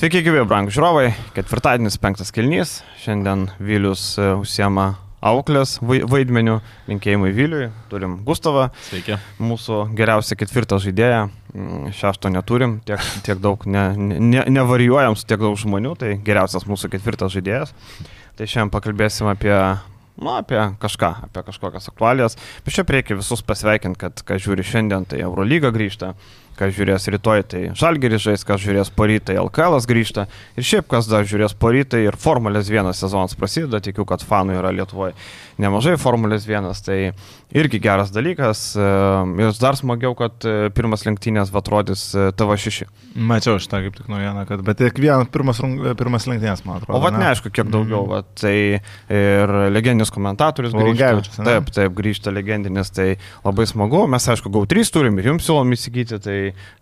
Sveiki, gyvi, brangų žiūrovai. Ketvirtadienis, penktas kilnys. Šiandien Vilius e, užsiema auklės vai- vaidmeniu. Linkėjimai Viliui. Turim Gustavą, Sveiki. mūsų geriausią ketvirtą žaidėją. Mm, Šešto neturim, tiek, tiek daug ne, ne, nevarijuojam su tiek daug žmonių, tai geriausias mūsų ketvirtas žaidėjas. Tai šiandien pakalbėsim apie, nu, apie kažką, apie kažkokias aktualijas. Bet šiaip reikia visus pasveikinti, kad kas žiūri šiandien, tai Eurolyga grįžta, kas žiūrės rytoj, tai Žalgeris žais, kas žiūrės porytai, LKL grįžta. Ir šiaip kas dar žiūrės porytai ir Formulės 1 sezonas prasideda, tikiu, kad fanų yra Lietuvoje nemažai Formulės 1, tai irgi geras dalykas. E, Ir dar smagiau, kad e, pirmas lenktynės atrodys e, TV6. Mačiau šitą kaip tik naujieną, kad bet tik vienas pirmas, pirmas lenktynės, man atrodo. O vat ne? neaišku, kiek daugiau. Mhm. Va, tai ir legendinis komentatorius grįžta. Taip, taip, grįžta legendinis, tai labai smagu. Mes, aišku, GAU3 turim ir jums siūlom įsigyti, tai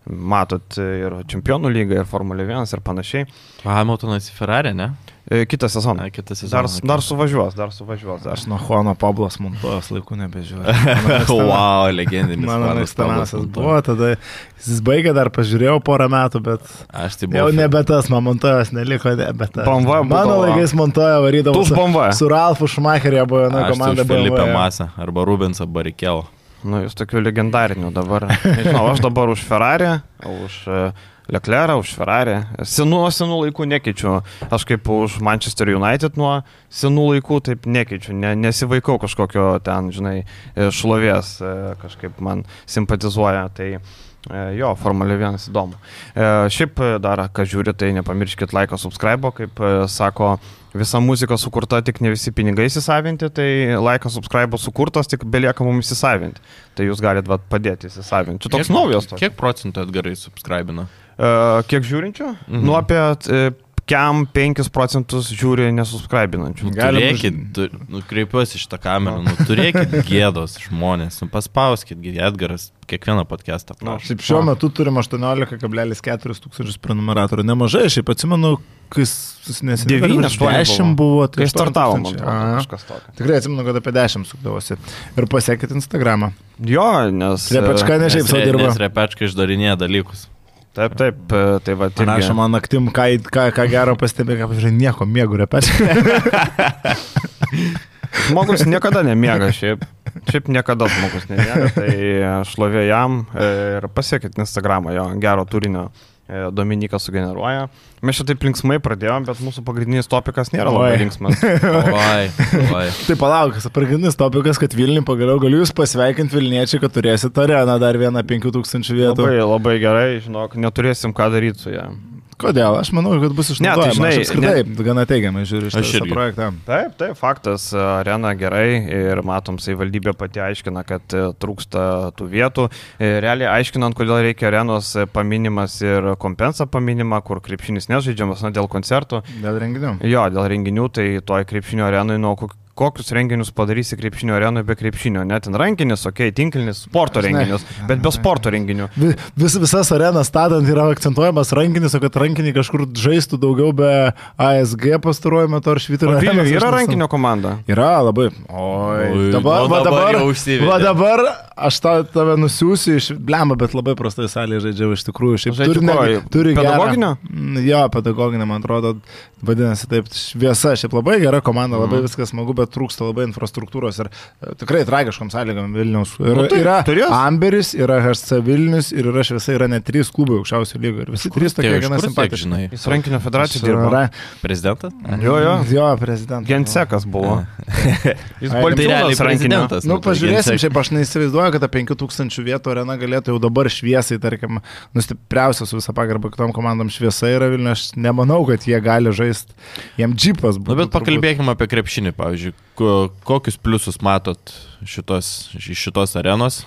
matot ir Čempionų lygą, ir Formulė 1 ir panašiai. Hamiltonas į Ferrari, ne? E, Kitą sezoną. Na, kitą Dar, sezoną. dar suvažiuos, dar suvažiuos. Dar. Aš nuo Juano Pablos Montojos laikų nebežiūriu. wow, legendinis. Mano mėgstamiausias buvo, tada jis baigė, dar pažiūrėjau porą metų, bet Aš tai jau buvau. nebe tas, man Montojos neliko, nebe tas. BMW Mano laikais Montojo varydavo su, su Ralfu Šmacherė buvo viena Aš tai komanda Felipe BMW. Masą arba Rubensą Barikelo. Nu, jūs tokių legendarinių dabar. Nežinau, aš dabar už Ferrari, už e, Leclerą, už Ferrari. Senų, senų laikų nekeičiu. Aš kaip už Manchester United nuo senų laikų taip nekeičiu. Ne, nesivaikau kažkokio ten, žinai, šlovės. e, Kažkaip man simpatizuoja. Tai jo, Formulė 1 įdomu. E, Šiaip e, dar, ką žiūri, tai nepamirškit laiko, subscribe, kaip e, sako Visa muzika sukurta, tik ne visi pinigai įsisavinti, tai laikas subscribe sukurtas, tik belieka mums įsisavinti. Tai jūs galite vat, padėti įsisavinti. Čia toks Kiek- naujas. Toks. Kiek procentų atgarai subscribina? Kiek žiūrinčių? Mhm. Nu, apie uh, kiam 5 procentus žiūri nesuscribinančių. Galim Turėkit, tu, nu, kreipiuosi šitą kamerą, nu, turėkit gėdos žmonės, nu, paspauskit, Edgaras kiekvieną podcastą. Prašo. Šiaip šiuo metu turim 18,4 tūkstančius prenumeratorių. Nemažai, šiaip atsimenu, kai neseniai Devyni, aštuoni 10 buvo. Kai tai startavom, 8 man tūkstančiai. atrodo, Aha. kažkas tokio. Tikrai atsimenu, kad apie 10 sukdavosi. Ir pasiekit Instagramą. Jo, nes... Repečka e, ne šiaip Nes sau re- dirba. Nes repečka išdarinėja dalykus. Taip, taip, e, tai va, tai Rašo man naktim, ką, ką, ką gero pastebėjo, ką pažiūrėjau, nieko, mėgų repečka. Žmogus niekada nemiega šiaip. Šiaip niekada žmogus nemiega. Tai šlovė jam e, ir pasiekit Instagramą, jo gero turinio e, Dominikas sugeneruoja. Mes čia taip linksmai pradėjom, bet mūsų pagrindinis topikas nėra labai Oi. linksmas. Oi, oi. tai palauk, pagrindinis topikas, kad Vilniui pagaliau galiu Jūs pasveikinti Vilniečiai, kad turėsit areną dar vieną 5000 vietų. Labai, labai gerai, žinok, neturėsim ką daryti su ją. Kodėl? Aš manau, kad bus Ne, tai žinai, Aš apskritai gana teigiamai žiūriu šitą projektą. Taip, taip, faktas, arena gerai ir matom, savivaldybė pati aiškina, kad e, trūksta tų vietų. E, Realiai aiškinant, kodėl reikia arenos e, paminimas ir kompensa paminima, kur krepšinis nežaidžiamas, na, dėl koncertų. Dėl renginių. Jo, dėl renginių, tai toj krepšinio arenui, nu, kok- kokius renginius padarysi krepšinio arenui be krepšinio, net ten rankinis, okei, okay, tinklinis, sporto renginius, bet be sporto renginių. Vi- Vis, visas arenas statant yra akcentuojamas rankinis, o kad rankinį kažkur žaistų daugiau be ASG pastaruoju metu ar švyturio. O Vilniuje yra rankinio komanda. Yra labai. Oi, dabar, va dabar dabar, jau užsivedė. va dabar aš ta, tave nusiųsiu iš blemą, bet labai prastai salėje žaidžiau iš tikrųjų. Šiaip Žaidži turi, ne, turi gerą- pedagoginio? Mm, Jo, pedagoginė, man atrodo, vadinasi taip, šviesa, šiaip labai gera komanda, labai Mhm. viskas smagu, bet trūksta labai infrastruktūros ir e, tikrai tragiškom sąlygom Vilniaus. Ir, Nu tai, yra turės. Amberis, yra HC Vilnius ir yra šviesa, yra net trys klubai aukščiausio lygio ir visi trys tokie gana kur simpatiški. žinai? Jis rankinio federacijai dirba. Yra- Prezidentas? Jo, jo. Jo, prezidentas. Gensekas buvo. Jis buvo Tai prezidentas. Nu, tai pažiūrėsim, šiaip aš neįsivaizduoju, kad ta 5000 vietų arena galėtų jau dabar šviesai, tarkim, nustipriausias visą pagarbą kitom komandom šviesa yra Vilnius, aš nemanau, kad jie gali žaisti, jiem džipas būtų. Nu, bet turbūt. pakalbėkime apie krepšinį, pavyzdžiui. Ko- Kokius pliusus matot šitos, šitos arenos?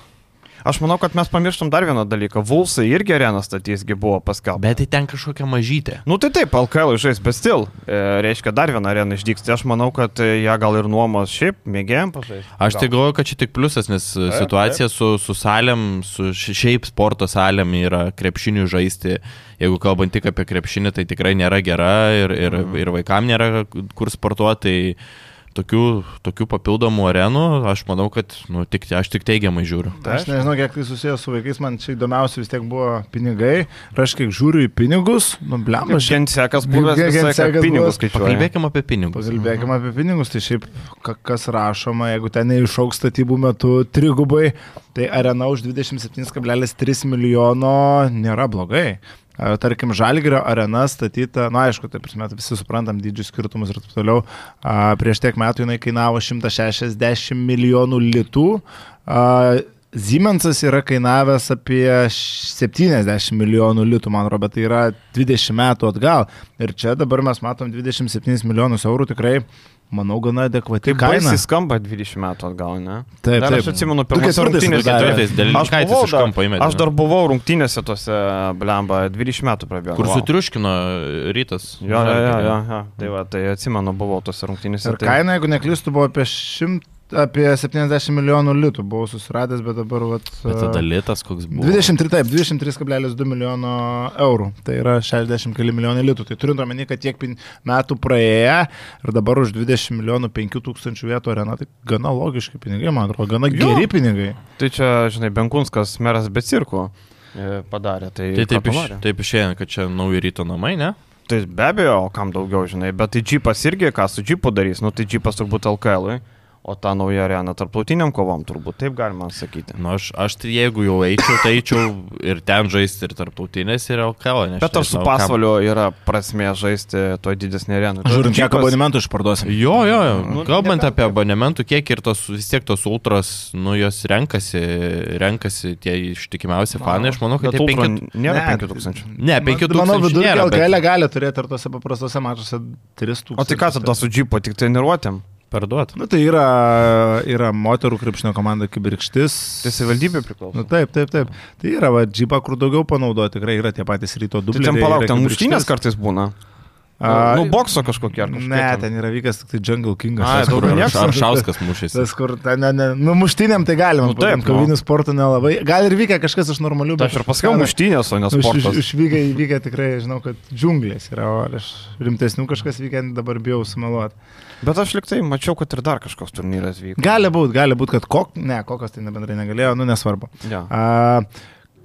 Aš manau, kad mes pamirštam dar vieną dalyką. Vulsai irgi areną statysgi buvo paskelbta. Bet tai ten kažkokia mažytė. Nu tai taip, LKL žais, bet stil. E, reiškia, dar viena arena išdyks. Tai aš manau, kad e, ją gal ir nuomos šiaip mėgėjom pažaisti. Aš tai galvoju, kad čia tik pliusas, nes Taip, situacija su, su salėm, su ši- šiaip sporto salėm yra krepšinių žaisti. Jeigu kalbant tik apie krepšinį, tai tikrai nėra gera ir, ir, Mhm. ir vaikam nėra kur sportuoti. Tai tokių, tokių papildomų arenų, aš manau, kad nu, tik, aš tik teigiamai žiūriu. Aš nežinau, kiek tai susijęs su vaikais, man čia įdomiausia vis tiek buvo pinigai. Ir aš kiek žiūriu į pinigus, nu blem, aš Gensekas buvęs, Gensekas pinigus skaičiuoja. Pakalbėkime apie pinigus. Pakalbėkime apie pinigus, tai šiaip ka- kas rašoma, jeigu ten neišauks statybų metu trigubai, tai arena už 27,3 milijono nėra blogai. Tarkim, Žalgirio arena statyta, na aišku, taip prasme, tai visi suprantam dydžių skirtumus ir taip toliau. Prieš tiek metų jinai kainavo 160 milijonų litų. Siemensas yra kainavęs apie 70 milijonų litų, man atrodo, bet tai yra 20 metų atgal. Ir čia dabar mes matom 27 milijonus eurų tikrai, manau, gana adekvati Taip kaina. skamba 20 metų atgal, ne? Taip, Dar taip. aš atsimenu pirmas rungtynės. Ketvirtais dėl Aš Linkaitis iš dar, kampo įmetė. aš dar buvau rungtynėse tose, blemba, 20 metų prabėgo. Kur sutriuškino rytas. Jo, jo, jo, jo, jo. Tai, va, tai atsimenu, buvau tose rungtynėse. Ir Tai... kaina, jeigu neklystu, buvo apie 100, apie 70 milijonų litų buvau susiradęs, bet dabar vat, Bet tada litas koks buvo. 23, taip, 23,2 milijono eurų. Tai yra 60 keli milijonai litų. Tai turint omeny, kad tiek metų praėję ir dabar už 20 milijonų 5 tūkstančių vietų arena, tai gana logiški pinigai, man atrodo, gana Jo. geri pinigai. tai čia, žinai, Benkunskas meras be cirko e, padarė. Tai, Tai taip, iš, taip išėjo, kad čia nauji ryto namai, ne? Tai be abejo, kam daugiau, žinai, bet tai džipas irgi, ką su džipu darys, nu tai džipas turbūt LKL, -ui, o ta nauja arena tarptautiniam kovom turbūt, taip galima sakyti. Nu, aš, aš tai jeigu jau eičiau, tai eičiau ir ten žaisti, ir tarptautinės, ir LKL. Bet ar su pasvaliu yra prasmė žaisti toj didesnį areną? Žiūrint, kiek abonementų išparduosim. Jo, jo, jo. Nu, Kalbant apie abonementų kiekį ir tos, vis tiek tos ultras, nu, jos renkasi, renkasi tie ištikimiausi fanai, aš manau, kad Bet tie ultra 5... nėra Ne. 5000. Ne, 5000 Manau, vidurkį nėra, bet LKL gali turėti ir tose paprastose mačiuose 3000. O tai ką tada su džipu, tik treniruotėm? Parduot. Nu, tai yra, yra moterų krepšinio komanda Kibirkštis. Tai savivaldybė priklauso. Nu, taip, taip, taip. Tai yra, va, džipą, kur daugiau panaudoti, tikrai yra tie patys ryto Tai dubliai. ten palauk, ten muštynės kartais būna. A, Nu, bokso kažkokie ar kažkokie. Ne, ten yra vykęs tik tai Jungle Kingas. Tas, kur- nieks. Aršauskas mušėsi. Tas, kur, ten, ne, ne, nu, muštynėm tai galima, Nu, taip, nu, nu. kovinių sportų nelabai. Gal ir vykę kažkas iš normalių, Tai aš ir pasakiau muštynės, o ne sportas. Išvykę įvykę tikrai, žinau, kad džiunglės yra, o aš rimtesnių kažkas vykę dabar bijau sumeluoti. Bet aš liktai mačiau, kad ir dar kažkoks turnyras vyko. Gali būti, gali būti, kad kok, ne, kokios tai nebendrai negalėjo, nu nesvarbu. Ja. A,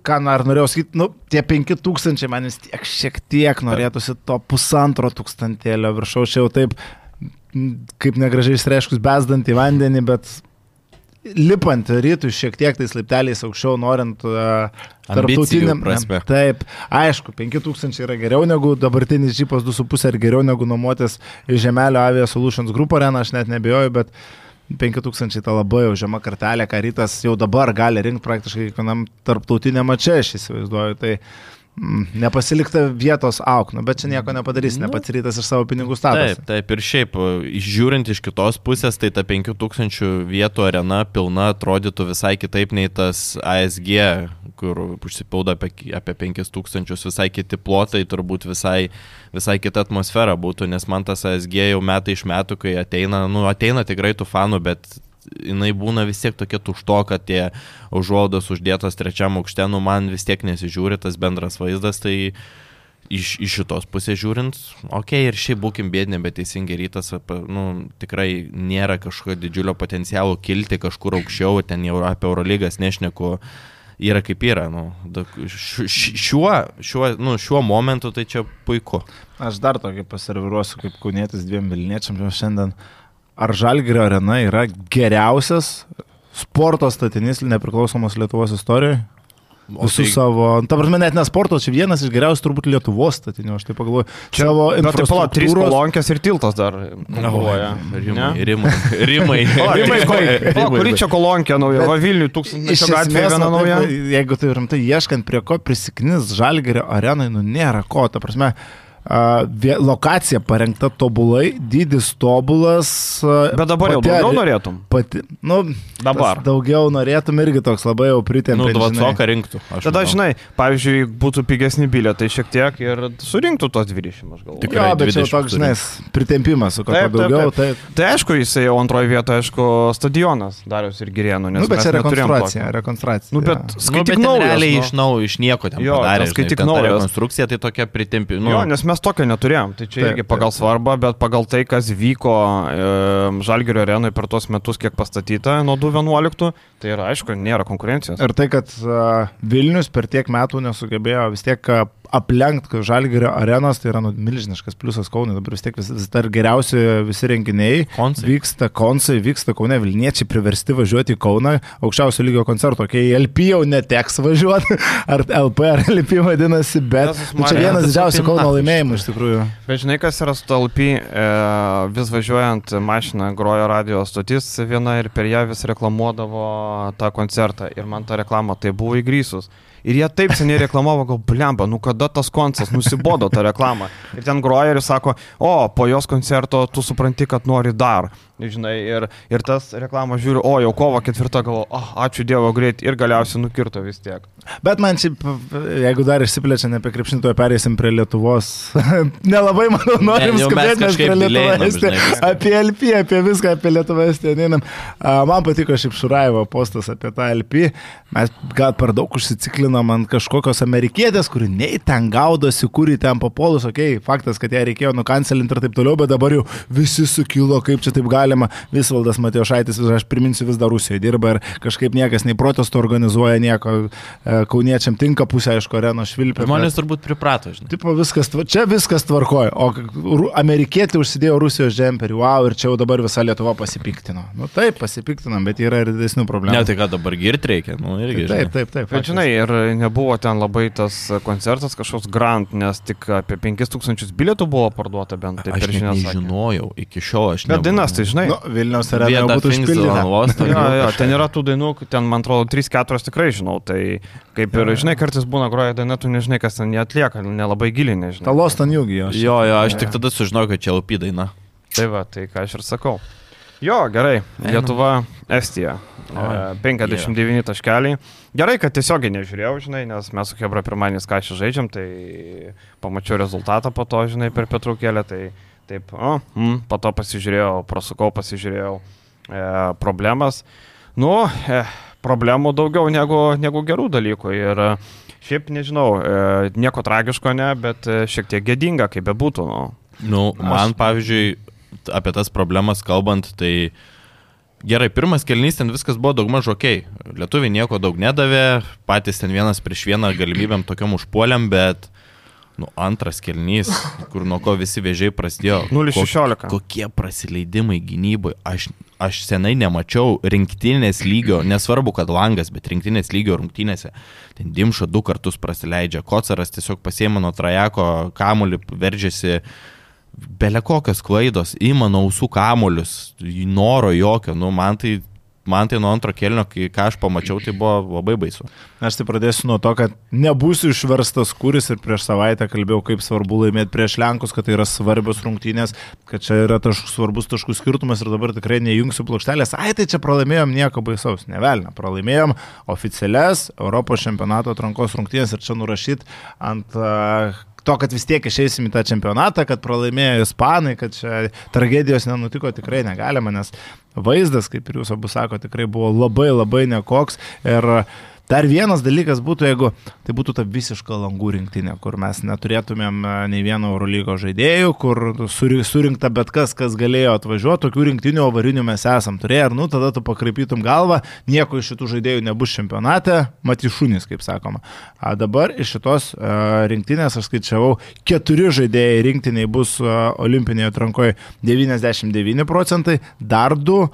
ką dar norėjau sakyti, nu, tie 5000 man vis tiek šiek tiek norėtųsi to pusantro tūkstantėlio viršaus, čia jau taip, kaip negražiai išreiškus, bezdant į vandenį, bet lipant rytų šiek tiek tais laipteliais aukščiau, norint uh, tarptautiniam. prasme. Taip, aišku, 5000 yra geriau negu dabartinis džipas 2,5 ir geriau negu nuomotis Žemelio Avia Solutions Group areną, aš net nebejoju, bet 5000 tai labai jau žema kartelė, ką rytas jau dabar gali rinkti praktiškai kiekvienam tarptautiniam mačiai, aš įsivaizduoju. Tai nepasilikta vietos aukno, bet čia nieko nepadarys, Nu. ne pats rytas iš savo pinigų status. Taip, taip ir šiaip, žiūrint iš kitos pusės, tai ta 5000 vietų arena pilna atrodytų visai kitaip nei tas ASG, kur užsipildo apie, apie 5000, visai kiti plotai, turbūt visai, visai kita atmosfera būtų, nes man tas ASG jau metai iš metų, kai ateina, nu ateina tikrai tų fanų, bet jinai būna vis tiek tokia tušto, kad tie užuoldos uždėtos trečiam aukšte, nu man vis tiek nesižiūri tas bendras vaizdas, tai iš, iš šitos pusės žiūrint, okei, okay, ir šiaip būkim bėdini, bet teisingai rytas, nu, tikrai nėra kažkokio didžiulio potencialo kilti kažkur aukščiau, ten jau apie Eurolygas nešneku, yra kaip yra. Nu, šiuo, šiuo, nu, šiuo momentu tai čia puiku. Aš dar tokį paserviruosiu kaip kaunėtis dviem Vilniečiam šiandien. Ar Žalgirio arena yra geriausias sporto statinys nepriklausomos Lietuvos istorijoje? O Visų tai- savo, ta prasme, net ne sporto, čia vienas iš geriausių turbūt Lietuvos statinių, aš tai pagalvoju. Savo Bet tai pala, trys infrastruktūros- kolonkės ir tiltas dar konkuruoja. Rimai, rimai, rimai. O, Rimai, Rimai, ko- kuri čia kolonkė nauja? Va Vilniui tūkstančio gatvė viena na, nauja. Jeigu tai rimtai ieškant, prie ko prisiknis Žalgerio arenai, nu nėra ko, ta prasme. Lokacija parengta tobulai, dydis tobulas. Bet dabar jau pati daugiau are- norėtum. Pati, nu, Dabar. Daugiau norėtum irgi toks labai jau pritempęs. Nu, dvacoką rinktų. aš Tada, manau. žinai, pavyzdžiui, būtų pigesni bilietai šiek tiek ir surinktų tos 20, aš galvoju. Tik- Jo, bet čia jau 20 toks, žinai, pritempimas, su kuo Taip, taip, daugiau. taip. Taip. Tai aišku, jisai jau antroje vietoje, aišku, stadionas Darius ir Girėnų. Nu, bet čia rekonstruacija, rekonstruacija. Nu, bet jo. Nu, bet ten naujas, realiai nu. iš naujo, iš nieko ten Jo, padarė. ta naujas. Rekonstrukcija tai tokia pritempi. Nu, Jo, nes mes mes tokio neturėjom. Tai čia Taip, irgi pagal taip. svarbą, bet pagal tai, kas vyko e, Žalgirio arenui per tuos metus, kiek pastatyta nuo 2011, tai yra aišku, nėra konkurencijos. Ir tai, kad Vilnius per tiek metų nesugebėjo vis tiek aplenkti Žalgirio arenos, tai yra nu, milžiniškas pliusas Kaunui. Dabar vis tiek vis, vis dar geriausi visi renginiai. Koncai. Vyksta koncai, vyksta Kaune, Vilniečiai priversti važiuoti į Kauną, aukščiausio lygio koncerto. Kai LP jau neteks važiuoti, ar LP, ar LP vadinasi, bet nu, čia vienas didžiausių LP Kauno laimėjimų iš tikrųjų. Bet žinai, kas yra stalpy, e, vis važiuojant mašiną grojo radio stotis viena ir per ją vis reklamuodavo tą koncertą. Ir man ta reklama tai buvo įgrysus. Ir jie taip seniai reklamavo, gal blemba, nu kada tas koncas, nusibodo tą reklamą. Ir ten groja ir sako, o po jos koncerto tu supranti, kad nori dar. Žinai, ir, ir tas reklama žiūri, o jau kovo ketvirtą galvo, oh, ačiū Dievo greit ir galiausiai nukirto vis tiek. Bet man šiaip, jeigu dar išsiplečiant apie krepšinį, to pereisim prie Lietuvos. Nelabai, manau, norim Ne, skubėti kažkaip prie Lietuvos. Apie LP, apie viską, apie Lietuvos. A, Man patiko šiaip Šuraivo postas apie tą LP. Mes gal per daug užsiciklinom ant kažkokios amerikietės, kuri nei ten gaudosi, kuri ten papolus, okei, okay, faktas, kad ją reikėjo nukancelinti ir taip toliau, bet dabar jau visi sukilo, kaip čia taip galima. Visvaldas Matiošaitis, aš priminsiu, vis dar Rusijoje dirba ir kažkaip niekas nei protesto organizuoja, nieko. E, Kauniečiam tinka pusė, aišku, areno švilpia. Žmonės turbūt priprato, žinai. Tipo viskas, čia viskas tvarkoja, o amerikietė užsidėjo Rusijos džemperį, wow, ir čia jau dabar visa Lietuva pasipiktino. Nu taip, pasipiktinam, bet yra ir didesnių problemų. Ne, tai ką dabar girt reikia, nu irgi. taip, taip, taip. Bet žinai, ir nebuvo ten labai tas koncertas kažkoks grant, nes tik apie 5000 bilietų buvo parduota bent taip Aš per žinias. sakė. nežinojau, iki šiol aš Bet dainas, tai žinai. Nu, Vilniaus arena būtų užpildyta. on Lost, Jo, jo, ten yra tų dainų, ten man atrodo 3-4 tikrai žinau, tai kaip ir, žinai, kartais būna groja daina, tu nežinai, kas ten jie atlieka, nelabai giliai Ta nežinai. Lost on Jugi jo. Jo, jo, aš tik tada sužinojau, kad čia LP daina. Tai va, tai ką aš ir sakau. Jo, gerai, Lietuva, Estija. E, 59 taškeliai. Gerai, kad tiesiogiai nežiūrėjau, žinai, nes mes su Hebra ką čia žaidžiam, tai pamačiau rezultatą po to, žinai, per petraukėlę, tai taip, o, mm, po to pasižiūrėjau, prasukau, pasižiūrėjau e, problemas. Nu, e, problemų daugiau negu, negu gerų dalykų. Ir e, šiaip nežinau, e, nieko tragiško ne, bet e, šiek tiek gėdinga, kaip bebūtų. Nu. Nu, man, pavyzdžiui, t- apie tas problemas kalbant, tai gerai, pirmas kelnys ten viskas buvo daugmaž ok. Lietuviai nieko daug nedavė, patys ten vienas prieš vieną galimybėm tokiam užpuoliam, bet, nu, antras kelnys, kur nuo ko visi vėžiai prasidėjo. 0-16. Ko- Kokie prasileidimai gynyboje. Aš, aš senai nemačiau rinktinės lygio, nesvarbu, kad langas, bet rinktinės lygio rungtynėse. Ten Dimša du kartus prasileidžia, Kocaras tiesiog pasiema nuo trajeko kamulį, veržiasi Bele kokios klaidos, ima nuo ausų kamolius, noro jokio, nu man tai, man tai nuo antro kelnio, kai ką aš pamačiau, tai buvo labai baisu. Aš tai pradėsiu nuo to, kad nebūsiu išverstas kuris ir prieš savaitę kalbėjau, kaip svarbu laimėti prieš Lenkus, kad tai yra svarbios rungtynės, kad čia yra taš, svarbus taškų skirtumas ir dabar tikrai nejungsiu plokštelės. Ai, tai čia pralaimėjom nieko baisaus, nevelna. Pralaimėjom oficialias Europos čempionato atrankos rungtynės ir čia nurašyt ant uh, to, kad vis tiek išeisim į tą čempionatą, kad pralaimėjo Ispanai, kad čia tragedijos nenutiko tikrai negalima, nes vaizdas, kaip ir jūs abu sako, tikrai buvo labai labai nekoks. Ir Dar vienas dalykas būtų, jeigu tai būtų ta visiška langų rinktinė, kur mes neturėtumėm e, nei vieno Eurolygo žaidėjų, kur suri- surinkta bet kas, kas galėjo atvažiuoti, tokių rinktinių avarinių mes esam turėję, ir nu tada tu pakreipytum galvą, nieko iš šitų žaidėjų nebus čempionate, matyšūnis, kaip sakoma. A dabar iš šitos uh, rinktinės aš skaičiavau, keturi žaidėjai rinktiniai bus uh, olimpinėje atrankoje 99 procentai, dar du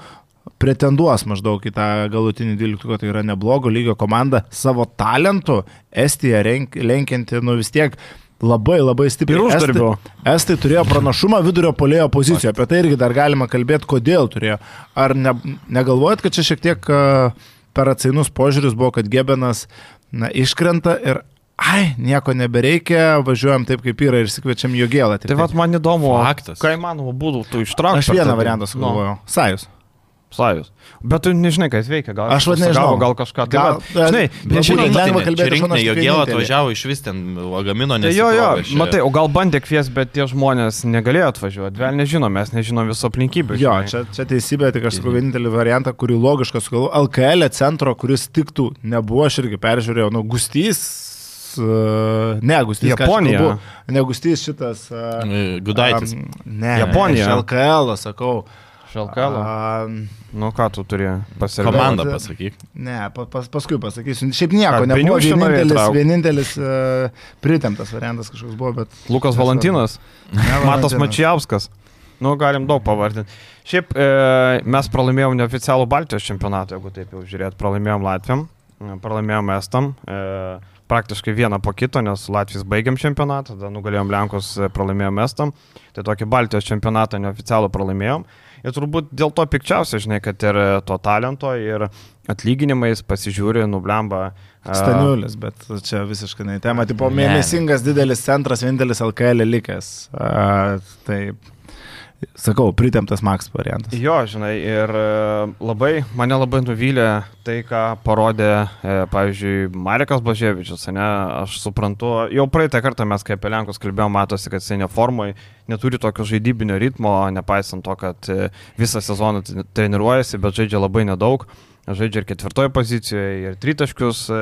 pretenduos maždaug į tą galutinį 12, tai yra neblogo lygio komanda savo talentu, Estija renk, lenkianti, nu vis tiek labai labai stipriai. Ir uždarbio. Estai, Estai turėjo pranašumą vidurio polėjo pozicijoje, apie tai irgi dar galima kalbėti, kodėl turėjo. Ar ne, negalvojat, kad čia šiek tiek per atsainus požiūris buvo, kad Gebenas na, iškrenta ir ai, nieko nebereikia, važiuojam taip kaip yra ir sikviečiam jo gėlą. Tai vad man įdomu, Faktas. ką įmanoma būdų tu ištraukti. Aš vieną variantą sugalvojau. Nu. Sajus. Sajus. Bet tu nežinai, kas veikia, gal, Aš nežinau. Gal kažką. Tai Gal- žinai, Bet nežinau, būtent matai, lengva Čia kalbėti, manau, jo gėlą atvažiavo iš vis ten lagamino, Tai nes... jo, jo, matai, o gal bandė kvies, bet tie žmonės negalėjo atvažiuoti. Vėl nežino, mes nežinom viso aplinkybių. Jo, žinai. čia, čia teisybė, tik aš sakau vienintelį variantą, kurį logišką sugalvoju. LKL centro, kuris tiktų, nebuvo, aš irgi peržiūrėjau, nu, Gustys uh, ne Gustys. Japonija. kalbu? Ne Gustys šitas. Uh, Gudaitis. ne, Japonija. LKL, sakau. Šalkalo. Um, Nu ką tu turi pasirinkti? Komandą pasakyk. ne, pa, pas, paskui pasakysiu. Šiaip nieko, norėjai vienintelis, vienintelis uh, pritemtas variantas kažkoks buvo, bet... Lukas Valantinas, Ne, Matas Valentinas. Mačiauskas. Nu, galim daug pavardinti. Šiaip e, mes pralaimėjom neoficialų Baltijos čempionatą, jeigu taip jau žiūrėt, pralaimėjom Latvijam, e, pralaimėjom Estam, e, praktiškai vieną po kito, nes Latvijas baigiam čempionatą, tada nugalėjom Lenkus, e, pralaimėjom Estam, tai tokį Baltijos čempionatą neoficialų pralaimėjom. Ir turbūt dėl to pikčiausia, žinai, kad ir e, to talento, ir atlyginimais pasižiūri, nublemba. e, Staniulis, bet čia visiškai ne į temą. Tipo, Ne. mėnesingas didelis centras, vienintelis LKL likęs. Uh, tai, sakau, pritemtas Max variantas. Jo, žinai, ir e, labai, mane labai nuvylė tai, ką parodė, e, pavyzdžiui, Marekas Blaževičius, ne, aš suprantu, jau praeitą kartą mes kaip apie Lenkus kalbėjome, matosi, kad jisai neformai, neturi tokio žaidybinio ritmo, nepaisant to, kad e, visą sezoną treniruojasi, bet žaidžia labai nedaug. Žaidžia ir ketvirtoje pozicijoje, ir tritaškius e,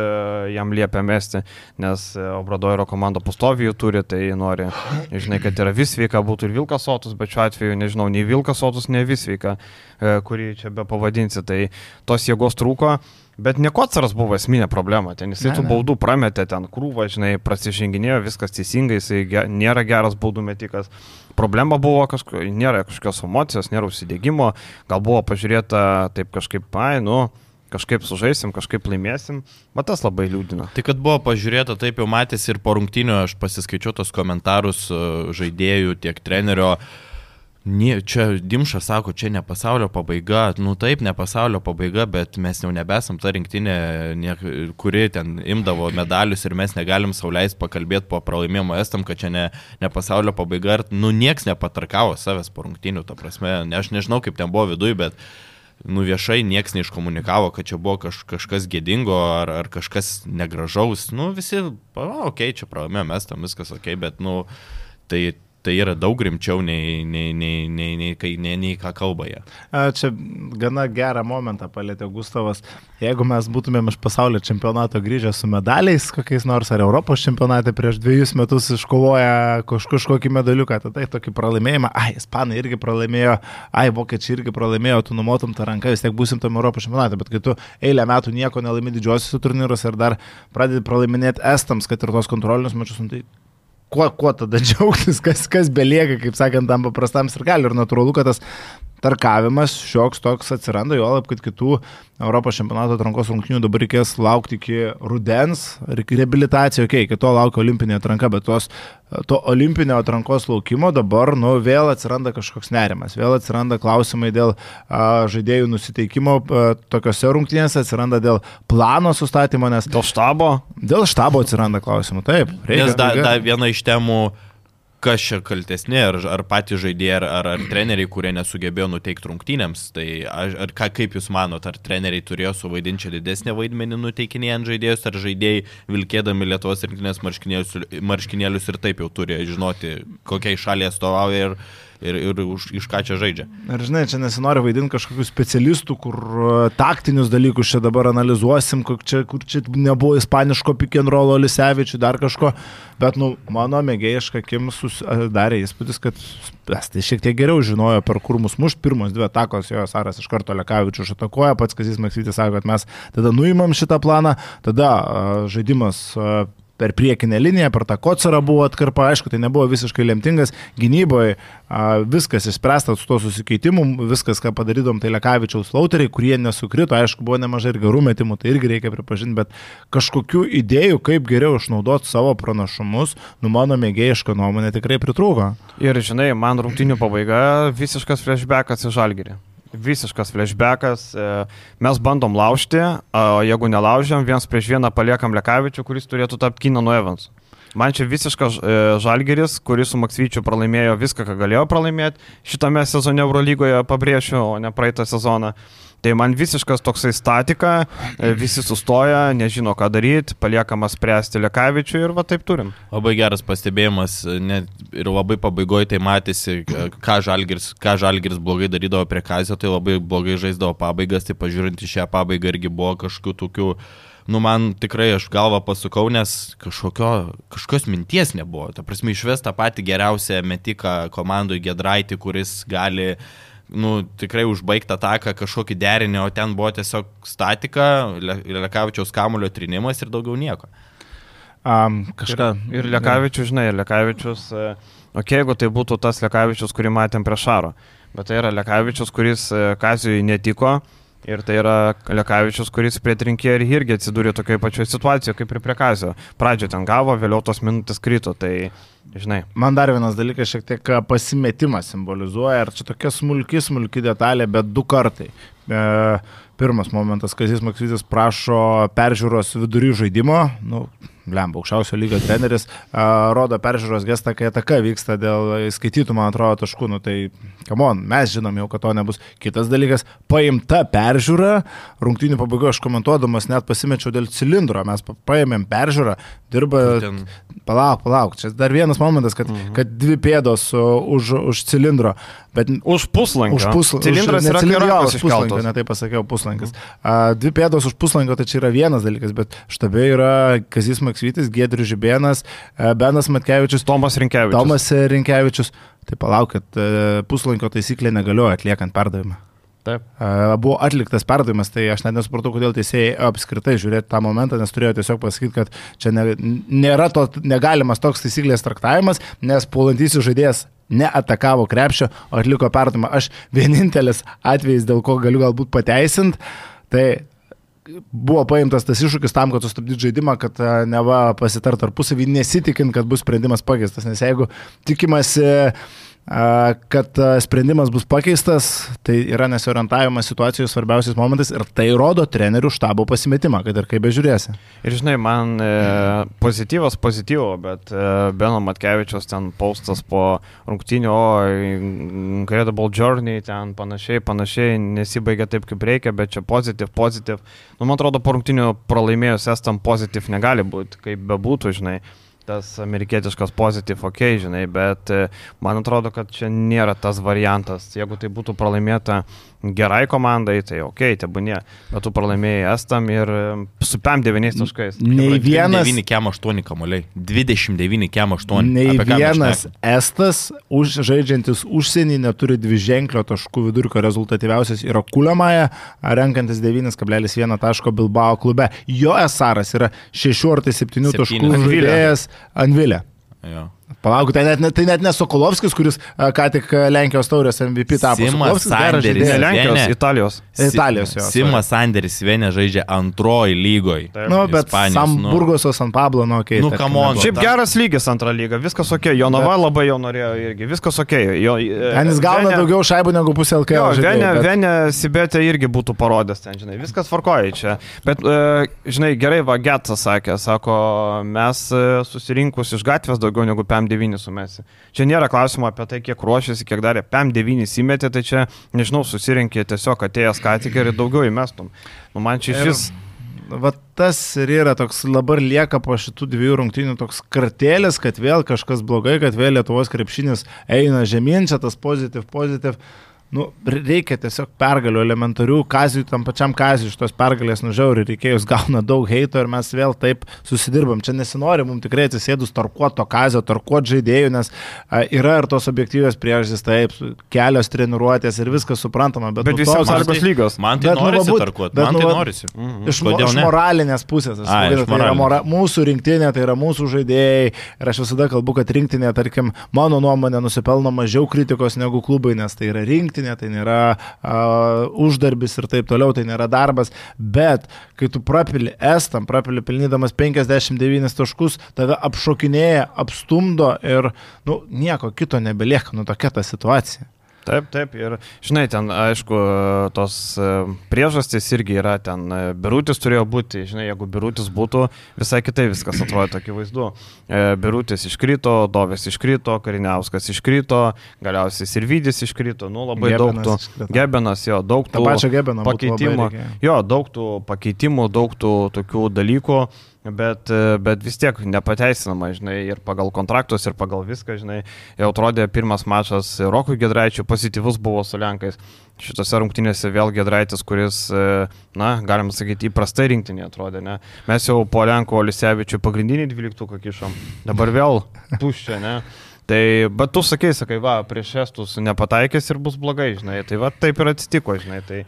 jam liepia mesti, nes e, Obradoiro komanda pastoviai jų turi, tai nori, žinai, kad yra vis sveika, būtų ir Vilkas Sotus, bet šiuo atveju, nežinau, nei Vilkas Sotus, nei vis sveika, e, kurį čia be pavadinsi, tai tos jėgos trūko. Bet ne Kocaras buvo esminė problema, ten jisai Ne, tų ne. baudų prametė, ten krūvą, žinai, prasiženginėjo, viskas teisingai, jisai ge, nėra geras baudų metikas. Problema buvo kažko, nėra kažkokios emocijos, nėra užsidėgymo, gal buvo pažiūrėta taip kažkaip, ai, nu, kažkaip sužaisim, kažkaip laimėsim, bet tas labai liūdina. Tai kad buvo pažiūrėta, taip jau matėsi ir po rungtinių, aš pasiskaičiau tos komentarus e, žaidėjų, tiek trenerio. Nie, čia Dimšas sako, čia ne pasaulio pabaiga, nu taip, ne pasaulio pabaiga, bet mes jau nebesam ta rinktinė, nie, kuri ten imdavo medalius ir mes negalim sauliais pakalbėti po pralaimėjimo estam, kad čia ne, ne pasaulio pabaiga, ir, nu nieks nepatarkavo savęs po rungtinių, ta prasme, ne, aš nežinau kaip ten buvo viduje, bet nu viešai nieks neiškomunikavo, kad čia buvo kaž, kažkas gėdingo ar, ar kažkas negražaus. Nu visi, okei, okay, čia pralaimėjome, mes tam viskas okei, okay, bet nu tai, tai yra daug rimčiau nei, nei, nei, nei, nei, nei, nei, nei ką kalba jie. Čia gana gerą momentą palėtė Gustavas. Jeigu mes būtumėm iš pasaulio čempionato grįžę su medaliais, kokiais nors ar Europos čempionate prieš dviejus metus iškovoję kaž, kažkokį medaliuką, tai tai tokį pralaimėjimą, ai, ispanai irgi pralaimėjo, ai, vokiečiai irgi pralaimėjo, tu numotum tą ranką, vis tiek būsim tam Europos čempionate, bet kai tu eilę metų nieko nelaimi didžiosiuose turnyruose ir dar pradedi pralaiminėti estams, kad ir tos kontrolinius mačius, nu, tai kuo, kuo tada džiaugtis, kas, kas belieka, kaip sakant, tam paprastam ir gali. Ir natūralu, kad tas tarkavimas šioks toks atsiranda, jo lab, kad kitų Europos čempionato atrankos rungtynių dabar reikės laukti iki rudens, reabilitacijos, okei, okay, iki to laukia olimpinė atranka, bet tos, to olimpinio atrankos laukimo dabar, nu, vėl atsiranda kažkoks nerimas, vėl atsiranda klausimai dėl a, žaidėjų nusiteikimo a, tokiuose rungtynėse, atsiranda dėl plano sustatymo, nes Dėl štabo, dėl štabo atsiranda klausimų, taip. Nes da, reikia- da, viena iš temų, kas čia kaltesnė, ar, ar patys žaidėjai, ar, ar, ar treneriai, kurie nesugebėjo nuteikti rungtynėms. Tai aš- ar ką, kaip Jūs manote, ar treneriai turėjo suvaidinti čia didesnį vaidmenį nuteikinėjant žaidėjus, ar žaidėjai vilkėdami Lietuvos rinktinės marškinėlius, marškinėlius ir taip jau turi žinoti, kokiai šaliai atstovauja ir, ir, ir už, iš ką čia žaidžia. Ir žinai, čia nesinori vaidinti kažkokių specialistų, kur uh, taktinius dalykus čia dabar analizuosim, kur čia, kur čia nebuvo ispaniško roll Lisevičių, dar kažko, bet, nu, mano mėgėjiška akim susidarė įspūdis, kad estai šiek tiek geriau žinojo, per kur mus muš, pirmos dvi atakos, jo Saras iš karto Lekavičių išatakoja, pats Kazis Maksytis sako, kad mes tada nuimam šitą planą, tada uh, žaidimas per priekinę liniją, per tą kocarą buvo atkarpa, aišku, tai nebuvo visiškai lemtingas, gynyboje viskas išspręsta su to susikeitimu, viskas, ką padarydom, tai Lekavičiaus lauteriai, kurie nesukrito, aišku, buvo nemažai ir gerų metimų, tai irgi reikia pripažinti, bet kažkokių idėjų, kaip geriau išnaudoti savo pranašumus, nu mano mėgėjiška nuomonė tikrai pritrūko. Ir žinai, man rungtinių pabaiga visiškas flashbackas į žalgerį. Visiškas flashbackas. e, Mes bandom laužti, o jeigu nelaužiam, viens prieš vieną paliekam Lekavičių, kuris turėtų tapti Kinanu Evans. Man čia visiškas e, žalgeris, kuris su Maksvyčiu pralaimėjo viską, ką galėjo pralaimėti. Šitame sezone Eurolygoje pabrėšiu, o ne praeitą sezoną. Tai man visiškas toksai statika, e, visi sustoja, nežino ką daryti, paliekamas spręsti Lekavičių ir va taip turim. Labai geras pastebėjimas net ir labai pabaigoje tai matėsi, ką Žalgiris, ką Žalgiris blogai darydavo prie Kazio, tai labai blogai žaisdavo pabaigas, tai pažiūrint į šią pabaigą irgi buvo kažkokių tokių nu man tikrai aš galvą pasukau, nes kažkokio, kažkokios minties nebuvo. Ta prasme, išves tą patį geriausią metiką komandui Gedraitį, kuris gali nu, tikrai užbaigti ataką kažkokį derinį, o ten buvo tiesiog statika, Le- Lekavičiaus kamulio trinimas ir daugiau nieko. Um, kažką. Ir Lekavičius, žinai, ir Lekavičius, okei, jeigu tai būtų tas Lekavičius, kurį matėm prie Šaro, bet tai yra Lekavičius, kuris e, Kazijui netiko ir tai yra Lekavičius, kuris prie trinkėjo ir irgi atsidūrė tokioje pačioje situacijoje kaip ir prie Kazio. Pradžioje ten gavo, vėliau tos minutės krito, tai, žinai, Man dar vienas dalykas šiek tiek pasimetimą simbolizuoja, ir čia tokia smulki, smulki detalė, bet du kartai. E, pirmas momentas, Kazis Maksytis prašo peržiūros vidury žaidimo, nu, lemba, aukščiausio lygio treneris, a, rodo peržiūros gestą, kai ataka vyksta dėl skaitytų, man atrodo, taškų, nu tai, kamon, mes žinom jau, kad to nebus. Kitas dalykas, paimta peržiūra, rungtynių pabaigoje aš komentuodamas net pasimečiau dėl cilindro, mes pa- paėmėm peržiūrą, dirba Ten Palauk, palauk, čia dar vienas momentas, kad, mhm. kad dvi pėdos už, už cilindro, bet už puslankio. už puslankio. Cilindras yra cilindras puslankio, ne taip pasakiau, puslankis. A, dvi pėdos už puslankio, tai čia yra vienas dalykas, bet štabe yra Kazis Maksvytis, Gedrius Žibėnas, a, Benas Matkevičius, Tomas Rinkevičius. Tomas Rinkevičius. Tai palaukit, a, puslankio taisyklė negalioja atliekant perdavimą. Taip. A, Buvo atliktas perdavimas, tai aš net nesupratau, kodėl teisėjai apskritai žiūrėti tą momentą, nes turėjo tiesiog pasakyti, kad čia ne, nėra to negalimas toks taisyklės traktavimas, nes puolantysis žaidėjas neatakavo krepšio, o atliko perdavimą. Aš vienintelis atvejis, dėl ko galiu galbūt pateisinti, tai buvo paimtas tas iššūkis tam, kad sustabdyti žaidimą, kad a, neva pasitart tarpusavį, nesitikint, kad bus sprendimas pakeistas. Nes jeigu tikimasi, kad sprendimas bus pakeistas, tai yra nesiorientavimas situacijos svarbiausiais momentais ir tai rodo trenerių štabo pasimetimą, kad ir kaip bežiūrėsi. Ir žinai, man e, pozityvas pozityvo, bet e, Beno Matkevičios ten paustas po rungtynio, o Incredible Journey ten panašiai, panašiai, nesibaigia taip kaip reikia, bet čia pozityv, pozityv. Nu, man atrodo, po rungtynio pralaimėjus estam pozityv negali būti, kaip bebūtų, žinai. Tas amerikietiškas pozityv, ok, žinai, bet e, man atrodo, kad čia nėra tas variantas. Jeigu tai būtų pralaimėta gerai komandai, tai ok, tebūnė, bet tu pralaimėjai estam ir e, su PM 9 taškais. Nei vienas, 29 kem 8 kamuoliai. 29 kem 8. nei Apie ką mes vienas? Estas, už, žaidžiantis užsienį, neturi dvi ženklio taškų vidurkio rezultatyviausias yra Kuliamaja, renkantis 9,1 taško Bilbao klube. Jo esaras yra 6 ar tai 7 taškų Septynis. žaidėjas Anvilė. Jo. Palauk, tai net, ne- tai net ne Sokolovskis, kuris ką tik Lenkijos taurės MVP tapo. Simas Sanderis. Ne. Lenkijos, Vienė. Italijos. Italijos jo. Simas Sanderis Vienė žaidžia antroji lygoje. Nu, bet Ispanijos, Sam nu. San Pablo, nu, okei. Nu, tarkim, come on. nebuvo. Šiaip ta- geras lygis antrą lygą, viskas ok, Jonava labai jau norėjo irgi, viskas ok. Jo, e, Ten jis gauna Venė- daugiau šaibų negu pusė Jo, LKL. žaidėjų, Venė, bet- Venė Sibetė irgi būtų parodęs ten, žinai, viskas tvarkoja čia. Bet, e, žinai, gerai, Vagetas sakė, sako, mes e, susirinkus iš gatvės daugiau negu PM9 sumesi. Čia nėra klausimo apie tai, kiek ruošiasi, kiek darė PM9 įmetė, tai čia, nežinau, susirinkė tiesiog atėjęs ką tik ir daugiau įmestum. Nu, man čia iš Ir-. Va tas ir yra toks dabar lieka po šitų dviejų rungtynių toks kartėlis, kad vėl kažkas blogai, kad vėl Lietuvos krepšinis eina žemyn, čia tas pozityv, pozityv. Nu, reikia tiesiog pergalių elementarių, kazijų, tam pačiam kazijų iš tos pergalės nužiauri reikėjus gauna daug heito ir mes vėl taip susidirbam. Čia nesinori mums tikrai atsisėdus tarkuot to kazio, tarkuot žaidėjų, nes a, yra ir tos objektyvios priežastys, taip, kelios treniruotės ir viskas suprantama, bet, Bet nu, tos- sąlygos lygios. Man tai Bet, nu, norisi būt- tarkuoti. bet, Man nu, tai va- norisi. Iš, Kodėl iš ne? moralinės pusės. aš iš tai yra mora, mūsų rinktinė, tai yra mūsų žaidėjai. Ir aš visada kalbu, kad rinktinė, tarkim, mano nuomonė, nusipelno mažiau kritikos negu klubai, nes tai yra rinktinė, tai nėra uh, uždarbis ir taip toliau, tai nėra darbas. Bet kai tu prapili estam, prapili pilnydamas 59 taškus, tave apšokinėja, apstumdo ir, nu, nieko kito nebelieka, nu, tokia ta situacija. Taip, taip. Ir, žinai, ten, aišku, tos e, priežastys irgi yra ten. e, Birutis turėjo būti, žinai, jeigu Birutis būtų, visai kitai viskas atrodo akivaizdu. E, Birutis iškrito, Dovės iškrito, Kariniauskas iškrito, galiausiai Sirvidis iškrito, nu labai daug Gebenas tų. iškrito. Gebenas, jo, daug tų pakeitimų. Jo, daug tų pakeitimų, daug tų tokių dalykų. Bet, e, bet vis tiek nepateisinama, žinai, ir pagal kontraktus, ir pagal viską, žinai, jau atrodė pirmas mačas Rokui Gedraičiui pozityvus buvo su Lenkais. Šitose rungtynėse vėl Gedraitis, kuris, e, na, galim sakyti, įprastai rinktinė atrodė, ne? Mes jau po Lenko Olisevičių pagrindinį dvyliktuką kišom, dabar vėl tuščia, ne? Tai, bet tu sakai, sakai, va, prieš estus nepataikės ir bus blogai, žinai, tai va taip ir atsitiko, žinai. Tai,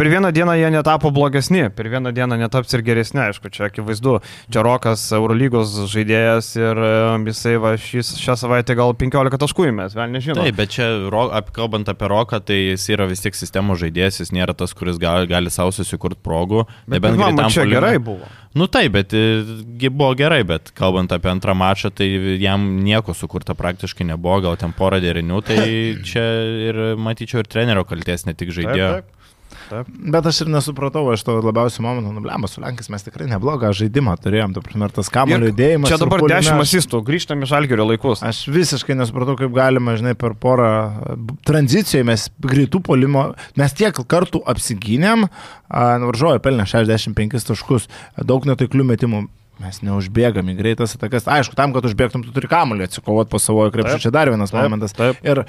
per vieną dieną jie netapo blogesni, per vieną dieną netaps ir geresni, aišku, čia akivaizdu. Čia Rokas Eurolygos žaidėjas ir jisai va, šis, šią savaitę gal 15 taškų įmės, vėl nežinau. Taip, bet čia, kalbant apie Roką, tai jis yra vis tiek sistemos žaidėjas, jis nėra tas, kuris gali, gali savo susikurti progų. Bet bent man čia gerai buvo. Nu taip, bet e, buvo gerai, bet kalbant apie antrą mačą, tai jam nieko sukurta praktiškai nebuvo, gal ten porą derinių, tai čia ir matyčiau ir trenerio kalties, ne tik žaidėjo. Taip, taip. Taip. Bet aš ir nesupratau, aš to labiausiai momentų, nublema, su Lenkais mes tikrai neblogą žaidimą turėjom, tu primer tas kamuolio judėjimas. Čia dabar dešimt asistų, grįžtame iš Algerio laikus. Aš visiškai nesupratau, kaip galima, žinai, per porą tranzicijoje mes greitų polimo, mes tiek kartų apsigynėm, varžovai pelnė 65 taškus, daug netaiklių metimų. Mes neužbėgam į greitas atakas. Aišku, tam, kad užbėgtum, tu turi kamuolį atsikovoti po savo krepšį. Čia dar vienas taip, momentas. Taip. Ir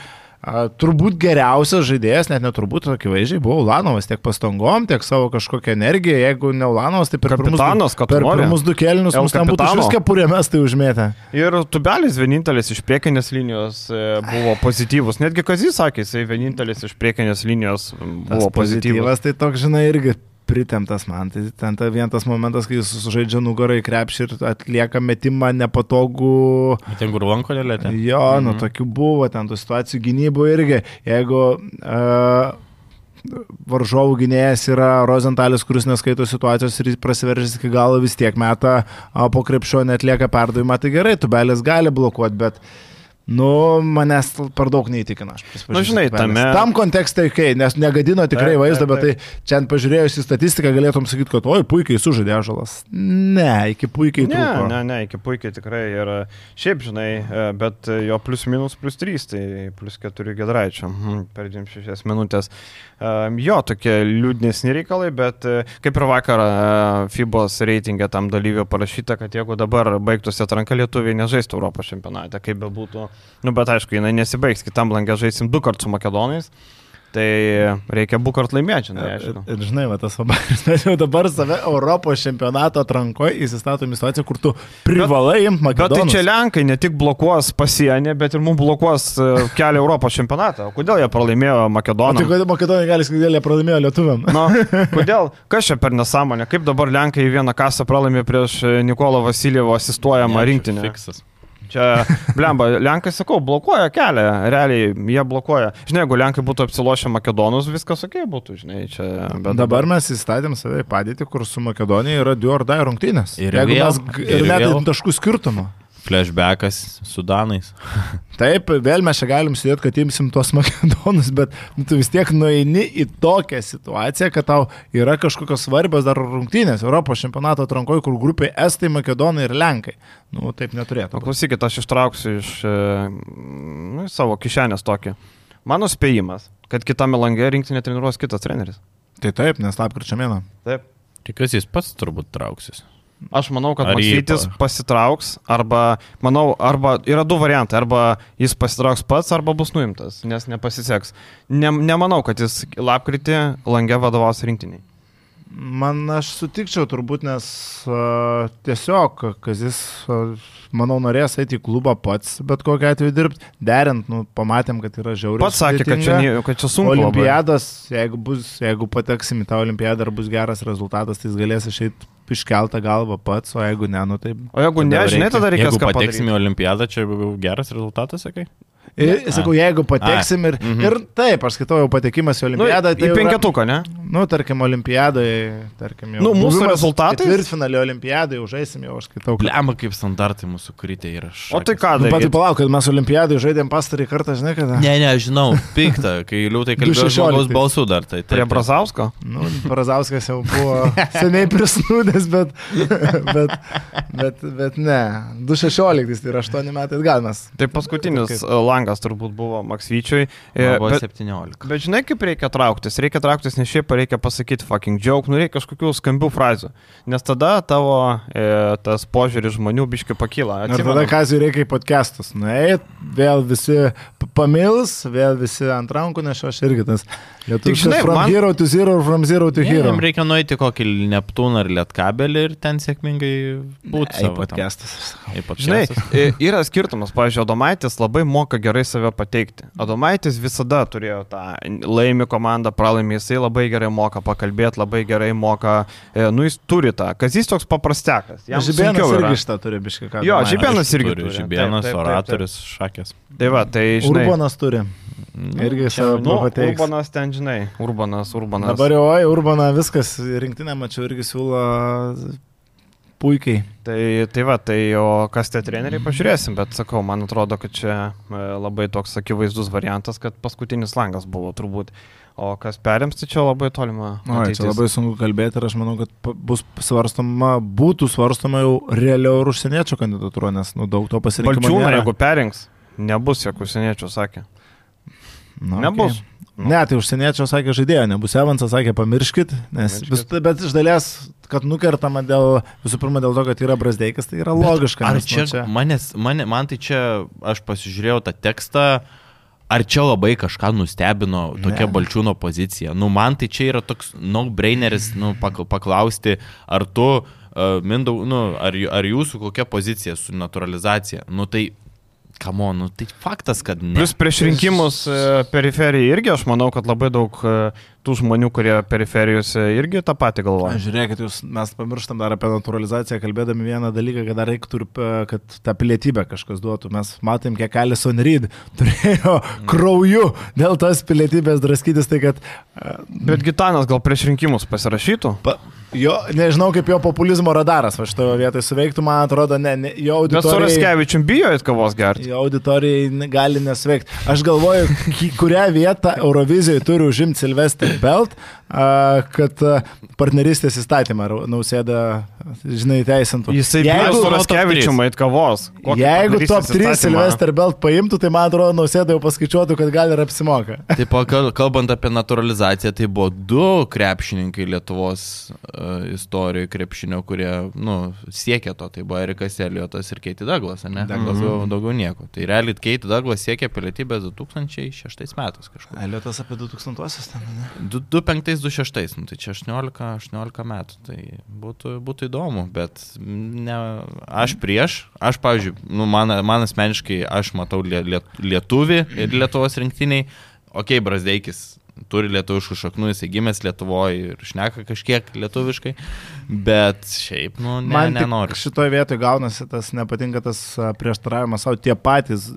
turbūt geriausias žaidėjas, net neturbūt, akivaizdžiai, buvo Ulanovas tiek pastangom, tiek savo kažkokią energiją. Jeigu ne Ulanovas, tai per Kapitanas, pirmus, per pirmus du kelnius mums ten būtų viską purėmės tai užmėtę. Ir Tubelis vienintelis iš priekinės linijos e, buvo pozityvus. Netgi Kazis sakė, jisai vienintelis iš priekinės linijos buvo pozityvus. Tai toks, žinai, irgi pritemtas man. Tai ten ta vien tas momentas, kai jis sužaidžia nugarą į krepšį ir atlieka metimą nepatogų. Ten kur lanko lėlėtė? Jo, mhm. nu tokių buvo, ten tų situacijų gynybų irgi. Jeigu uh, varžovų gynėjas yra Rozentalis, kuris neskaito situacijos ir prasiveržęs iki galo vis tiek metą po krepšio netlieka perdavimą, tai gerai, tubelis gali blokuoti, bet uh, Nu, manęs per daug neįtikina. Na, nu, žinai, tame. Tam kontekste, kai, nes negadino tikrai taip, vaizdo, bet tai čia pažiūrėjus į statistiką galėtum sakyti, kad oi, puikiai sužaidė žalas. Ne, iki puikiai ne, trūko. Ne, ne, iki puikiai tikrai. Ir šiaip, žinai, e, bet jo plus minus plus 3, tai plus 4 gedraičio mhm, per 26 minutės. Jo, tokie liūdnesni reikalai, bet e, kaip ir vakar e, FIBOS reitingė tam dalyvio parašyta, kad jeigu dabar baigtųsi atranka lietuviai nežaistų Europos čempionate, kaip bebūtų, nu bet aišku, jinai nesibaigs, kitam langė žaisim du kartus su makedonais. Tai reikia bu kart laimėti, žinai. Ir, ir žinai, va, tas vabaris, mes jau dabar save Europos čempionato atrankoje įsistatom į situaciją, kur tu privalai imti Makedoniją. Bet tai čia Lenkai ne tik blokuos pasienį, bet ir mums blokuos e, kelią Europos čempionatą. O kodėl jie pralaimėjo Makedoniją? Tai kodėl Makedonija gali sakyti, kodėl jie pralaimėjo lietuviam? Na, kodėl? Kas čia per nesąmonę? Kaip dabar Lenkai vieną kasą pralaimė prieš Nikolo Vasiljevo asistuojamą rinktinę? Fiksas. Čia, blemba, Lenkai, sakau, blokuoja kelią, realiai jie blokuoja. Žinai, jeigu Lenkai būtų apsilošę Makedonus, viskas ok būtų, žinai, čia. Bet dabar mes įstatėm save į padėtį, kur su Makedonija yra du ar dai rungtynės. Ir, jeigu vėl, mes, ir, ir net taškų skirtumą. Flashbackas su Danais. Taip, vėl mes čia galim sėdėti, kad imsim tuos makedonus, bet nu, tu vis tiek nueini į tokią situaciją, kad tau yra kažkokios svarbios dar rungtynės Europos čempionato atrankoje, kur grupė Estai, Makedonai ir Lenkai. Nu, taip neturėtų. Paklausykit, aš ištrauksiu iš e, nu, savo kišenės tokį. Mano spėjimas, kad kitame lange rinktinė treniruos kitas treneris. Tai taip, nes lapkričio mėną. Taip. Tikiuosi, jis pats turbūt trauksis. Aš manau, kad Maksytis pasitrauks, arba, manau, arba yra du variantai, arba jis pasitrauks pats, arba bus nuimtas, nes nepasiseks. Ne, nemanau, kad jis lapkritį langė vadovaus rinktiniai. Man aš sutikčiau turbūt, nes uh, tiesiog, kad jis, uh, manau, norės eiti į klubą pats, bet kokiu atveju dirbti, derint, nu, pamatėm, kad yra žiauriai. Pats sakė, kad čia, kad čia sunku. Olimpiadas, jeigu, bus, jeigu pateksim į tą olimpiadą ar bus geras rezultatas, tai jis galės išeiti iškeltą galvą pats, o jeigu ne, nu tai... O jeigu ne, žinai, tada reikės... Jeigu pateksime į olimpiadą, čia geras rezultatas, sakai? Ir, sakau, jeigu pateksim ir, mhm. ir taip, aš skaitau jau patekimas į olimpiadą. Nu, tai į penketuką, ne? Nu, tarkim, olimpiadai, tarkim, jau. Nu, mūsų rezultatai. Ketvirtfinalio olimpiadai, užaisim jau, aš skaitau. Lemą kaip standartai mūsų kritė yra. Šakis. O tai ką? Nu, Pat palauk, kad mes olimpiadai žaidėm pastarį kartą, žinai, kada? Ne, ne, žinau, pikta, kai liūtai kalbėjo žmogaus balsų dar. Tai, tai, Prie Brazausko? Nu, Brazauskas jau buvo seniai prisnūdęs, bet, bet, bet, bet ne. 2016, tai yra 8 metai atgal mes. Tai paskutinis langas turbūt buvo Maksvyčiui. E, Man buvo bet, 17. bet žinai, kaip reikia trauktis? Reikia trauktis ne šiaip, reikia pasakyti fucking joke, nu reikia kažkokių skambių frazių. Nes tada tavo e, tas požiūris žmonių biški pakyla. Ir tada Atsimenu- kazui reikia į podcastus. Nueit, vėl visi pamils, vėl visi ant rankų nešio, aš irgi tas. Lietuviškas žinai, from man- hero to zero, from zero to hero. Jam reikia nueiti kokį Neptūną ar Lietkabelį ir ten sėkmingai būti. Į podcastus. Žinai, e, yra skirtumas, pavyzdžiui, Adomaitis labai moka gerai save pateikti. Adomaitis visada turėjo tą laimi komandą, pralaimi, jisai labai gerai moka pakalbėti, labai gerai moka, e, nu jis turi tą, kas jis toks paprastekas. Žibėnas irgi šitą turi biškai ką. Jo. Žibėnas irgi turi. Žibėnas, oratorius, šakės. Tai va, tai žinai. Urbanas turi. Nu, Irgi savo Nu, pateiks. Urbanas ten, žinai, Urbanas, Urbanas. Dabar jau, oi, Urbana viskas, rinktinė, mačiau, irgi siūlo puikiai. Tai, tai va, tai o kas tie treneriai, pažiūrėsim, bet sakau, man atrodo, kad čia e, labai toks akivaizdus variantas, kad paskutinis langas buvo turbūt. O kas perims, tai čia labai tolima. Ateitis. čia labai sunku kalbėti ir aš manau, kad bus svarstama, būtų svarstama jau realiau ir užsieniečio kandidatūra, nes nu, daug to pasirinkimo. Balčiūną, jeigu perinks, nebus, jokių užsieniečių sakė. Nu, Nebus. Okei. Ne, tai užsieniečio sakė žaidėjo, nebus Evansas, sakė pamirškit, nes vis, Pamirškit. bet iš dalies, kad nukertama dėl, visų pirma dėl to, kad yra Brasdeikas, tai yra logiška. Ar nes, nu, čia, manęs, mane, man tai čia, aš pasižiūrėjau tą tekstą, ar čia labai kažką nustebino tokia Ne. balčiūno pozicija. Nu, man tai čia yra toks no-braineris, nu, pak- paklausti, ar tu, uh, Mindau, nu, ar, ar jūsų kokia pozicija su naturalizacija. Nu, tai, kamo, nu, tai faktas, kad ne. Plus prieš rinkimus e, periferijai irgi, aš manau, kad labai daug e, tų žmonių, kurie periferijose irgi tą patį galvoja. Žiūrėkit, jūs, mes pamirštam dar apie naturalizaciją, kalbėdami vieną dalyką, kad dar reiktų, e, kad tą pilietybę kažkas duotų. Mes matėm, kiek Alison Reed turėjo krauju dėl tos pilietybės draskytis, tai kad e, Bet Gitanas gal prieš rinkimus pasirašytų? pa, jo, nežinau, kaip jo populizmo radaras va šitoje vietoje suveiktų, man atrodo, ne, ne jo Bet auditorija. Suraskevičium bijo į kavos gerti. Jo auditorijai gali nesveikti. Aš galvoju, kurią vietą Eurovizijoje turi užimti Silvestri Belt, a, kad a, partnerystės įstatymą nausėda, žinai, teisintų. Jisai jeigu, Suraskevičium eit kavos. Jeigu top partnerystės 3 įstatymą? Silvestri Belt paimtų, tai man atrodo, nausėda jau paskaičiuotų, kad gal ir apsimoka. Taip, kalbant apie naturalizaciją, tai buvo du krepšininkai Lietuvos uh, istorijoje krepšinio, kurie, nu, siekė to. Tai buvo Erikas Eliotas ir Keiti Douglas, ne? Douglas. Daugiau, daugiau nieko. Tai realiai Keiti Douglas siekė pilietybės 2006 metais kažkur. Eliotas apie 2000-osius ten, ne? 2005-2006, nu, tai čia 18, 18 metų. Tai būtų, būtų įdomu, bet ne, aš prieš, aš, pavyzdžiui, nu, man, man asmeniškai, aš matau lie, liet, lietuvį ir Lietuvos rinktiniai, okei, okay, Brasdeikis turi lietuviškų šaknų, jisai gimęs Lietuvoje ir šneka kažkiek lietuviškai, bet šiaip, nu, ne, Man nenoriu. šitoje vietoje gaunasi tas, nepatinka tas prieštaravimas savo, tie patys,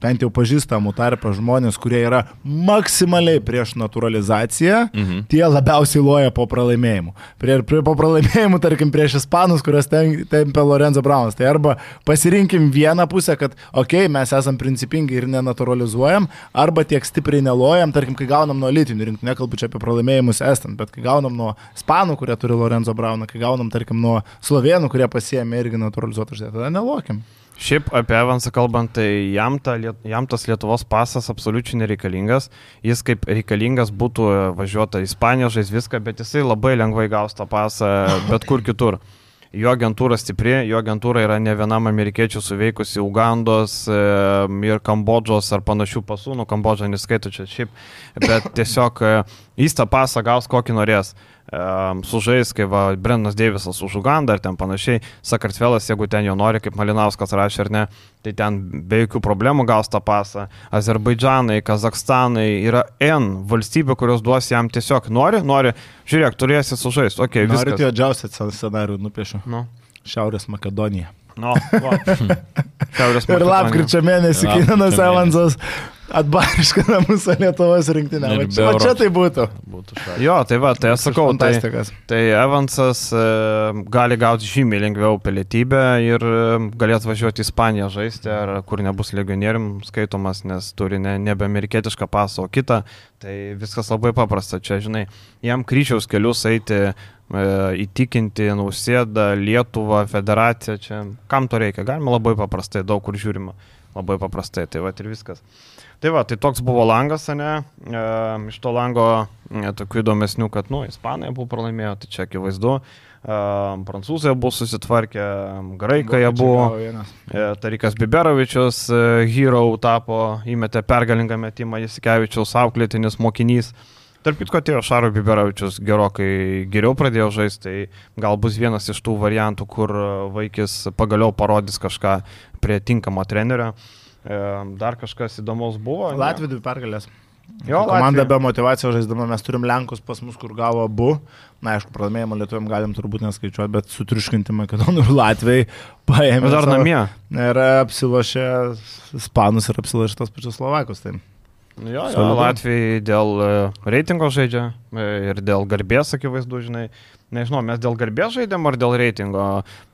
bent jau pažįstamų tarpą žmonės, kurie yra maksimaliai prieš naturalizaciją, Mhm. tie labiausiai loja po pralaimėjimų. Prie, prie, po pralaimėjimų, tarkim, prieš Ispanus, kurios ten, tempė Lorenzo Braunas. Tai arba pasirinkim vieną pusę, kad, okei, okay, mes esam principingi ir nenaturalizuojam, arba tiek stipriai nelojam, tarkim, kai gaunam nuo lytinių rinktų, nekalbu čia apie pralaimėjimus estant, bet kai gaunam nuo Ispanų, kurie turi Lorenzo Brauną, kai gaunam, tarkim, nuo Slovenų, kurie pasiemė irgi naturalizuotą uždėtą, tada nelokim. Šiaip apie Evansą kalbant, tai jam, ta, jam tas Lietuvos pasas absoliučiai nereikalingas. Jis kaip reikalingas būtų e, važiuota į Ispaniją, žais viską, bet jisai labai lengvai gaus tą pasą bet kur kitur. Jo agentūra stipri, jo agentūra yra ne vienam amerikiečių suveikusi Ugandos e, ir Kambodžos ar panašių pasų, nu Kambodžą neskaito čia šiaip, bet tiesiog e, jis tą pasą gaus kokį norės. E, Sužais, kai va, Brennas Deivisas už Ugandą ir ten panašiai, Sakartvelas, jeigu ten jo nori, kaip Malinauskas rašė ar ne, tai ten be jokių problemų gaus tą pasą. Azerbaidžanai, Kazakstanai yra N valstybių, kurios duos jam tiesiog nori, nori, žiūrėk, turėsi sužais, okei, okay, Noriu viskas. jo džiausią scenarių nupiešiu. Nu, Šiaurės Makedonija. Nu. Šiaurės Ir lapkričio mėnesį Kinanas. Evansas atbariškina mūsų Lietuvos Va be čia, čia tai būtų. Būtų šalia. Jo, tai va, tai aš sakau, tai, Fantastikas. tai Evansas e, gali gauti žymiai lengviau pilietybę ir e, galėtų važiuoti į Ispaniją žaisti, ar kur nebus legionierium skaitomas, nes turi ne, nebe amerikietišką pasą, o kitą. Tai viskas labai paprasta. Čia, žinai, jam kryčiaus kelius eiti, įtikinti Nausėdą, Lietuvą, federaciją, čia kam to reikia, galima labai paprastai, daug kur žiūrima. labai paprastai, tai va ir viskas. Tai va, tai toks buvo langas, ne, e, iš to lango e, tokių įdomesnių, kad, nu, ispanai buvo pralaimėjo, tai čia akivaizdu, e, prancūzai buvo susitvarkę, graikai buvo, e, Tarikas Biberovičius, e, hero tapo, įmetė pergalingą metimą, Jasikevičiaus auklėtinis mokinys. Tarp kitko, atėjo Šaro Biberovičius gerokai geriau pradėjo žaisti, tai gal bus vienas iš tų variantų, kur e, vaikis pagaliau parodys kažką prie tinkamo trenerio. E, Dar kažkas įdomus buvo. Latvijų pergalės. Jo, Komanda Latvija. be motivacijos žaisdama, mes turim Lenkus pas mus, kur gavo abu. Na, aišku, pralaimėjimą lietuviam galim turbūt neskaičiuoti, bet sutriuškinti Makedonų ir Latvijai paėmė. Dar savo- namie. Ir apsilošė Ispanus ir apsilošė tos pačius Slovakus. Tai. Nu Jo, jo. Latvijai dėl e, reitingo žaidžia e, ir dėl garbės, akivaizdu, žinai. Nežinau, mes dėl garbės žaidėm ar dėl reitingo.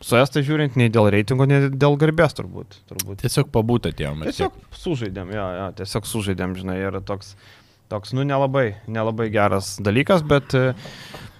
Su estai žiūrint, nei dėl reitingo, nei dėl garbės turbūt. turbūt. Tiesiog pabūti atėjom. Tiesiog sužaidėm, jo, jo, tiesiog sužaidėm, žinai, ir toks, toks, nu, nelabai, nelabai geras dalykas, bet, e,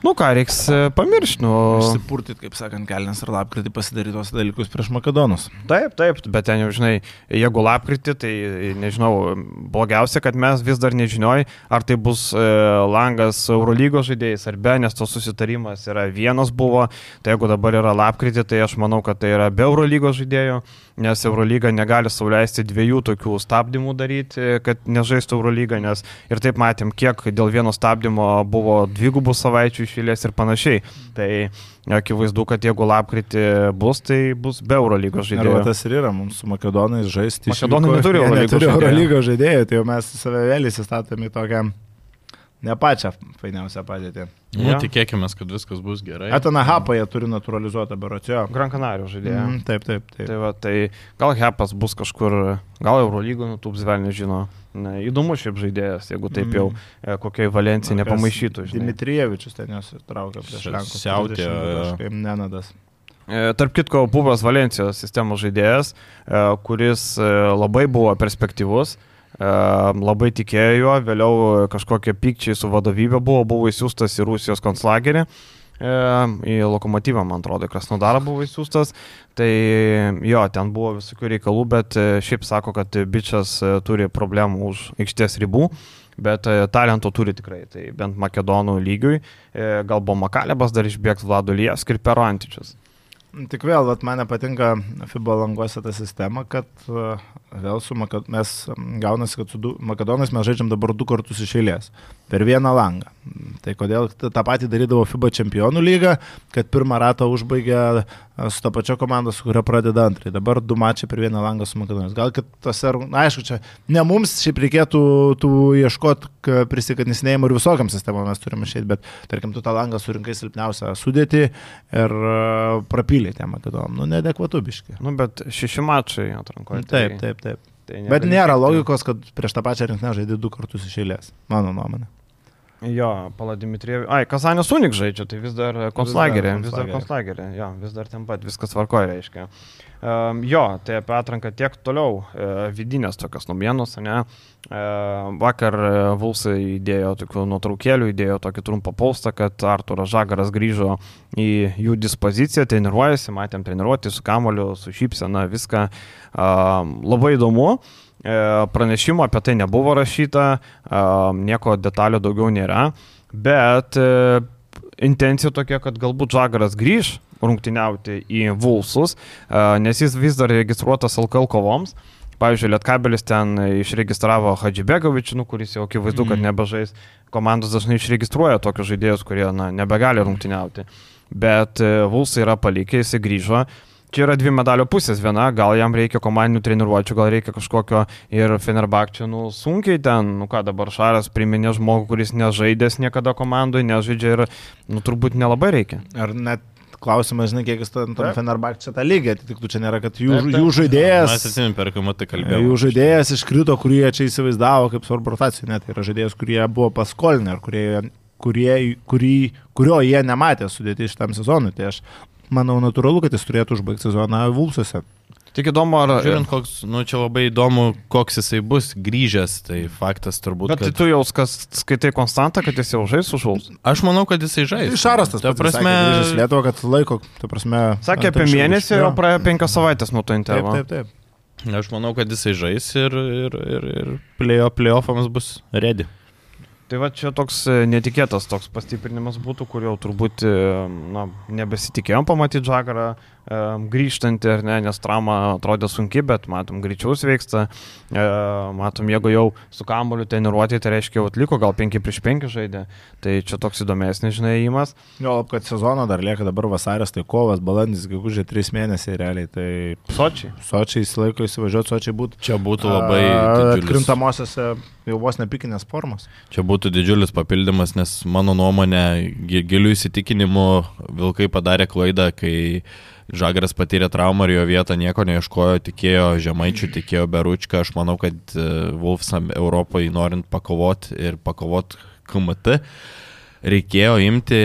nu, ką reiks e, pamiršti, nu. Išsipurtit, kaip sakant, kelnes ir lapkritį pasidaryti tos dalykus prieš Makedonus. Taip, taip, bet ten jau, žinai, jeigu lapkritį, tai nežinau, blogiausia, kad mes vis dar nežinoj, ar tai bus e, langas Eurolygos žaidėjais ar be, nes tos susitarimas yra vienas buvo, tai jeigu dabar yra lapkritį, tai aš manau, kad tai yra be Eurolygos žaidėjų, nes Eurolyga negali sauliaisti dviejų tokių stabdymų daryti, e, kad nežaistų Eurolygą, nes ir taip matėm, kiek dėl vieno stabdymo buvo dvigubų savaičių išėlės ir panašiai. Tai akivaizdu, kad jeigu lapkritį bus, tai bus be Eurolygos Ir žaidėjų. va tas ir yra, mums su Makedonais žaisti. Makedonai neturi Eurolygos žaidėjų. Tai jau mes save vėl įsistatėme į tokią ne pačią fainiausią padėtį. Nu, Jo. tikėkime, kad viskas bus gerai. Atana Hapą jie turi naturalizuotą berocio. Gran Canarijos žaidėjų. Mm, taip, taip, taip. Tai, va, tai gal Hepas bus kažkur, gal Eurolygų, nu, tūps vėl nežino. Na, įdomu šiaip žaidėjas, jeigu taip jau Mm. e, kokiai Valencijai nepamaišytų. žinai. Dimitrijevičius ten jos traukia prieš Lenkus. siautė, 30 jo. kažkaip Nenadas. E, Tarp kitko, buvęs Valencijos sistemos žaidėjas, e, kuris labai buvo perspektyvus, labai tikėjo juo, vėliau kažkokie pykčiai su vadovybė buvo, buvo įsiūstas į Rusijos konclagerį. e, Į lokomotyvą, man atrodo, Krasnodarą buvo įsiūstas. Tai jo, ten buvo visokių reikalų, bet e, šiaip sako, kad bičias e, turi problemų už aikštės ribų. Bet e, talento turi tikrai, tai bent makedonų lygiui. Gal buvo Makalebas dar išbėgs Vladu Lievski ir Pero Antičius. Tik vėl, vat, man nepatinka FIBA languose ta sistema, kad uh, vėl su Makad... mes gaunasi, kad su du... Makedonais mes žaidžiam dabar du kartus iš eilės. Per vieną langą. Tai kodėl tą patį darydavo FIBA čempionų lyga, kad pirmą ratą užbaigė su ta pačia komanda, su kuria pradeda antrąjį. Dabar du mačiai per vieną langą su Makedonais. Gal kad tose, rung- na aišku, čia ne mums šiaip reikėtų tų ieškoti prisikadnisnėjimų ir visokiam sistemam mes turime išėti, bet tarkim, tu tą langą surinkai silpniausią sudėti ir a, prapylė tiem Makedonam. Nu, nedekvatu biški. Nu, bet šeši mačai atrankoje. Taip, taip, taip. Tai Bet nėra logikos, kad prieš tą pačią rinkinę žaidži du kartus iš eilės, mano nuomonė. Jo, Paladimitrievi. Ai, Kazanės Unik žaidžia, tai vis dar konslagerė, vis dar konslagerė. Jo, vis dar ten pat, viskas tvarkoja, reiškia. Um, jo, tai apie atranką tiek toliau. Uh, vidinės tokios naujienos, ne? Uh, vakar uh, Vulsai įdėjo tokių nuotraukėlių, įdėjo tokį trumpą postą, kad Arturas Žagaras grįžo į jų dispoziciją, treniruojasi, matėm treniruoti su kamoliu, su šypsena, viską. Labai įdomu. E, Pranešimo apie tai nebuvo rašyta, e, nieko detalių daugiau nėra, bet e, intencija tokia, kad galbūt Žagaras grįž rungtyniauti į Vulsus, e, nes jis vis dar registruotas LKL kovoms. Pavyzdžiui, Lietkabelis ten išregistravo Hadžibegovičių, nu, kuris jau akivaizdu, kad Mhm. nebežais. Komandos dažnai išregistruoja tokius žaidėjus, kurie na, nebegali rungtyniauti. Bet e, Vulsai yra palikę, jisai grįžo. Čia yra dvi medalio pusės. Viena, gal jam reikia komandinių treniruočių, gal reikia kažkokio ir Fenerbakčio, nu sunkiai ten, nu ką dabar Šaras priminė žmogų, kuris nežaidęs niekada komandoje, nežaidžia ir, nu turbūt nelabai reikia. Ar net klausimas, žinai, kiek jis tam Taip. Fenerbakčia tą lygį atitiktų, čia nėra, kad jų, Taip, taip. jų Mes žaidėjas... atsimėm, per ką matai kalbėjome. Jų žaidėjas iškrito, kurį jie čia įsivaizdavo kaip svarbu rotacijų, net yra žaidėjas, kurie buvo paskolinę ir kurie, kurie, kurį, kurio jie nematė sudėti šitam sezonui. Tai aš manau natūralu, kad jis turėtų užbaigti sezoną Vulsuose. Tik įdomu, ar... Žiūrint, koks, nu čia labai įdomu, koks jisai bus grįžęs, tai faktas turbūt. Bet tai kad... tu jau kas skaitai konstantą, kad jis jau žais su Šulcu. Aš manau, kad jisai žais. Šaras tas Ta prasme, sakė, Lietuva, kad laiko, ta prasme. Sakė apie mėnesį, jau jo. praėjo penkias savaitės nuo to Taip, intervalo. taip, taip. Aš manau, kad jisai žais ir, ir, ir, ir playo, playoffams bus ready. Tai va čia toks e, netikėtas toks pastiprinimas būtų, kur jau turbūt e, na, nebesitikėjom pamatyti žagarą grįžtantį, ar ne, nes trauma atrodė sunki, bet matom greičiau sveiksta, e, matom, jeigu jau su kamuoliu treniruotė, tai reiškia jau atliko, gal 5 prieš 5 žaidė, tai čia toks įdomesnis, žinai, įimas. Jo, kad sezono dar lieka dabar vasaris, tai kovas, balandis, gegužė 3 mėnesiai realiai, tai Sočiai. Sočiai įsilaiko įsivažiuoti, Sočiai būtų. Čia būtų labai... Didžiulis- Krintamosiose jau vos nepikinės formos. Čia būtų didžiulis papildymas, nes mano nuomonė, gi- gilių įsitikinimų Vilkai padarė klaidą, kai Žagaras patyrė traumą ir jo vietą nieko neieškojo, tikėjo Žemaičių, tikėjo Beručką. Aš manau, kad e, Wolfsam Europoje norint pakovoti ir pakovoti KMT, reikėjo imti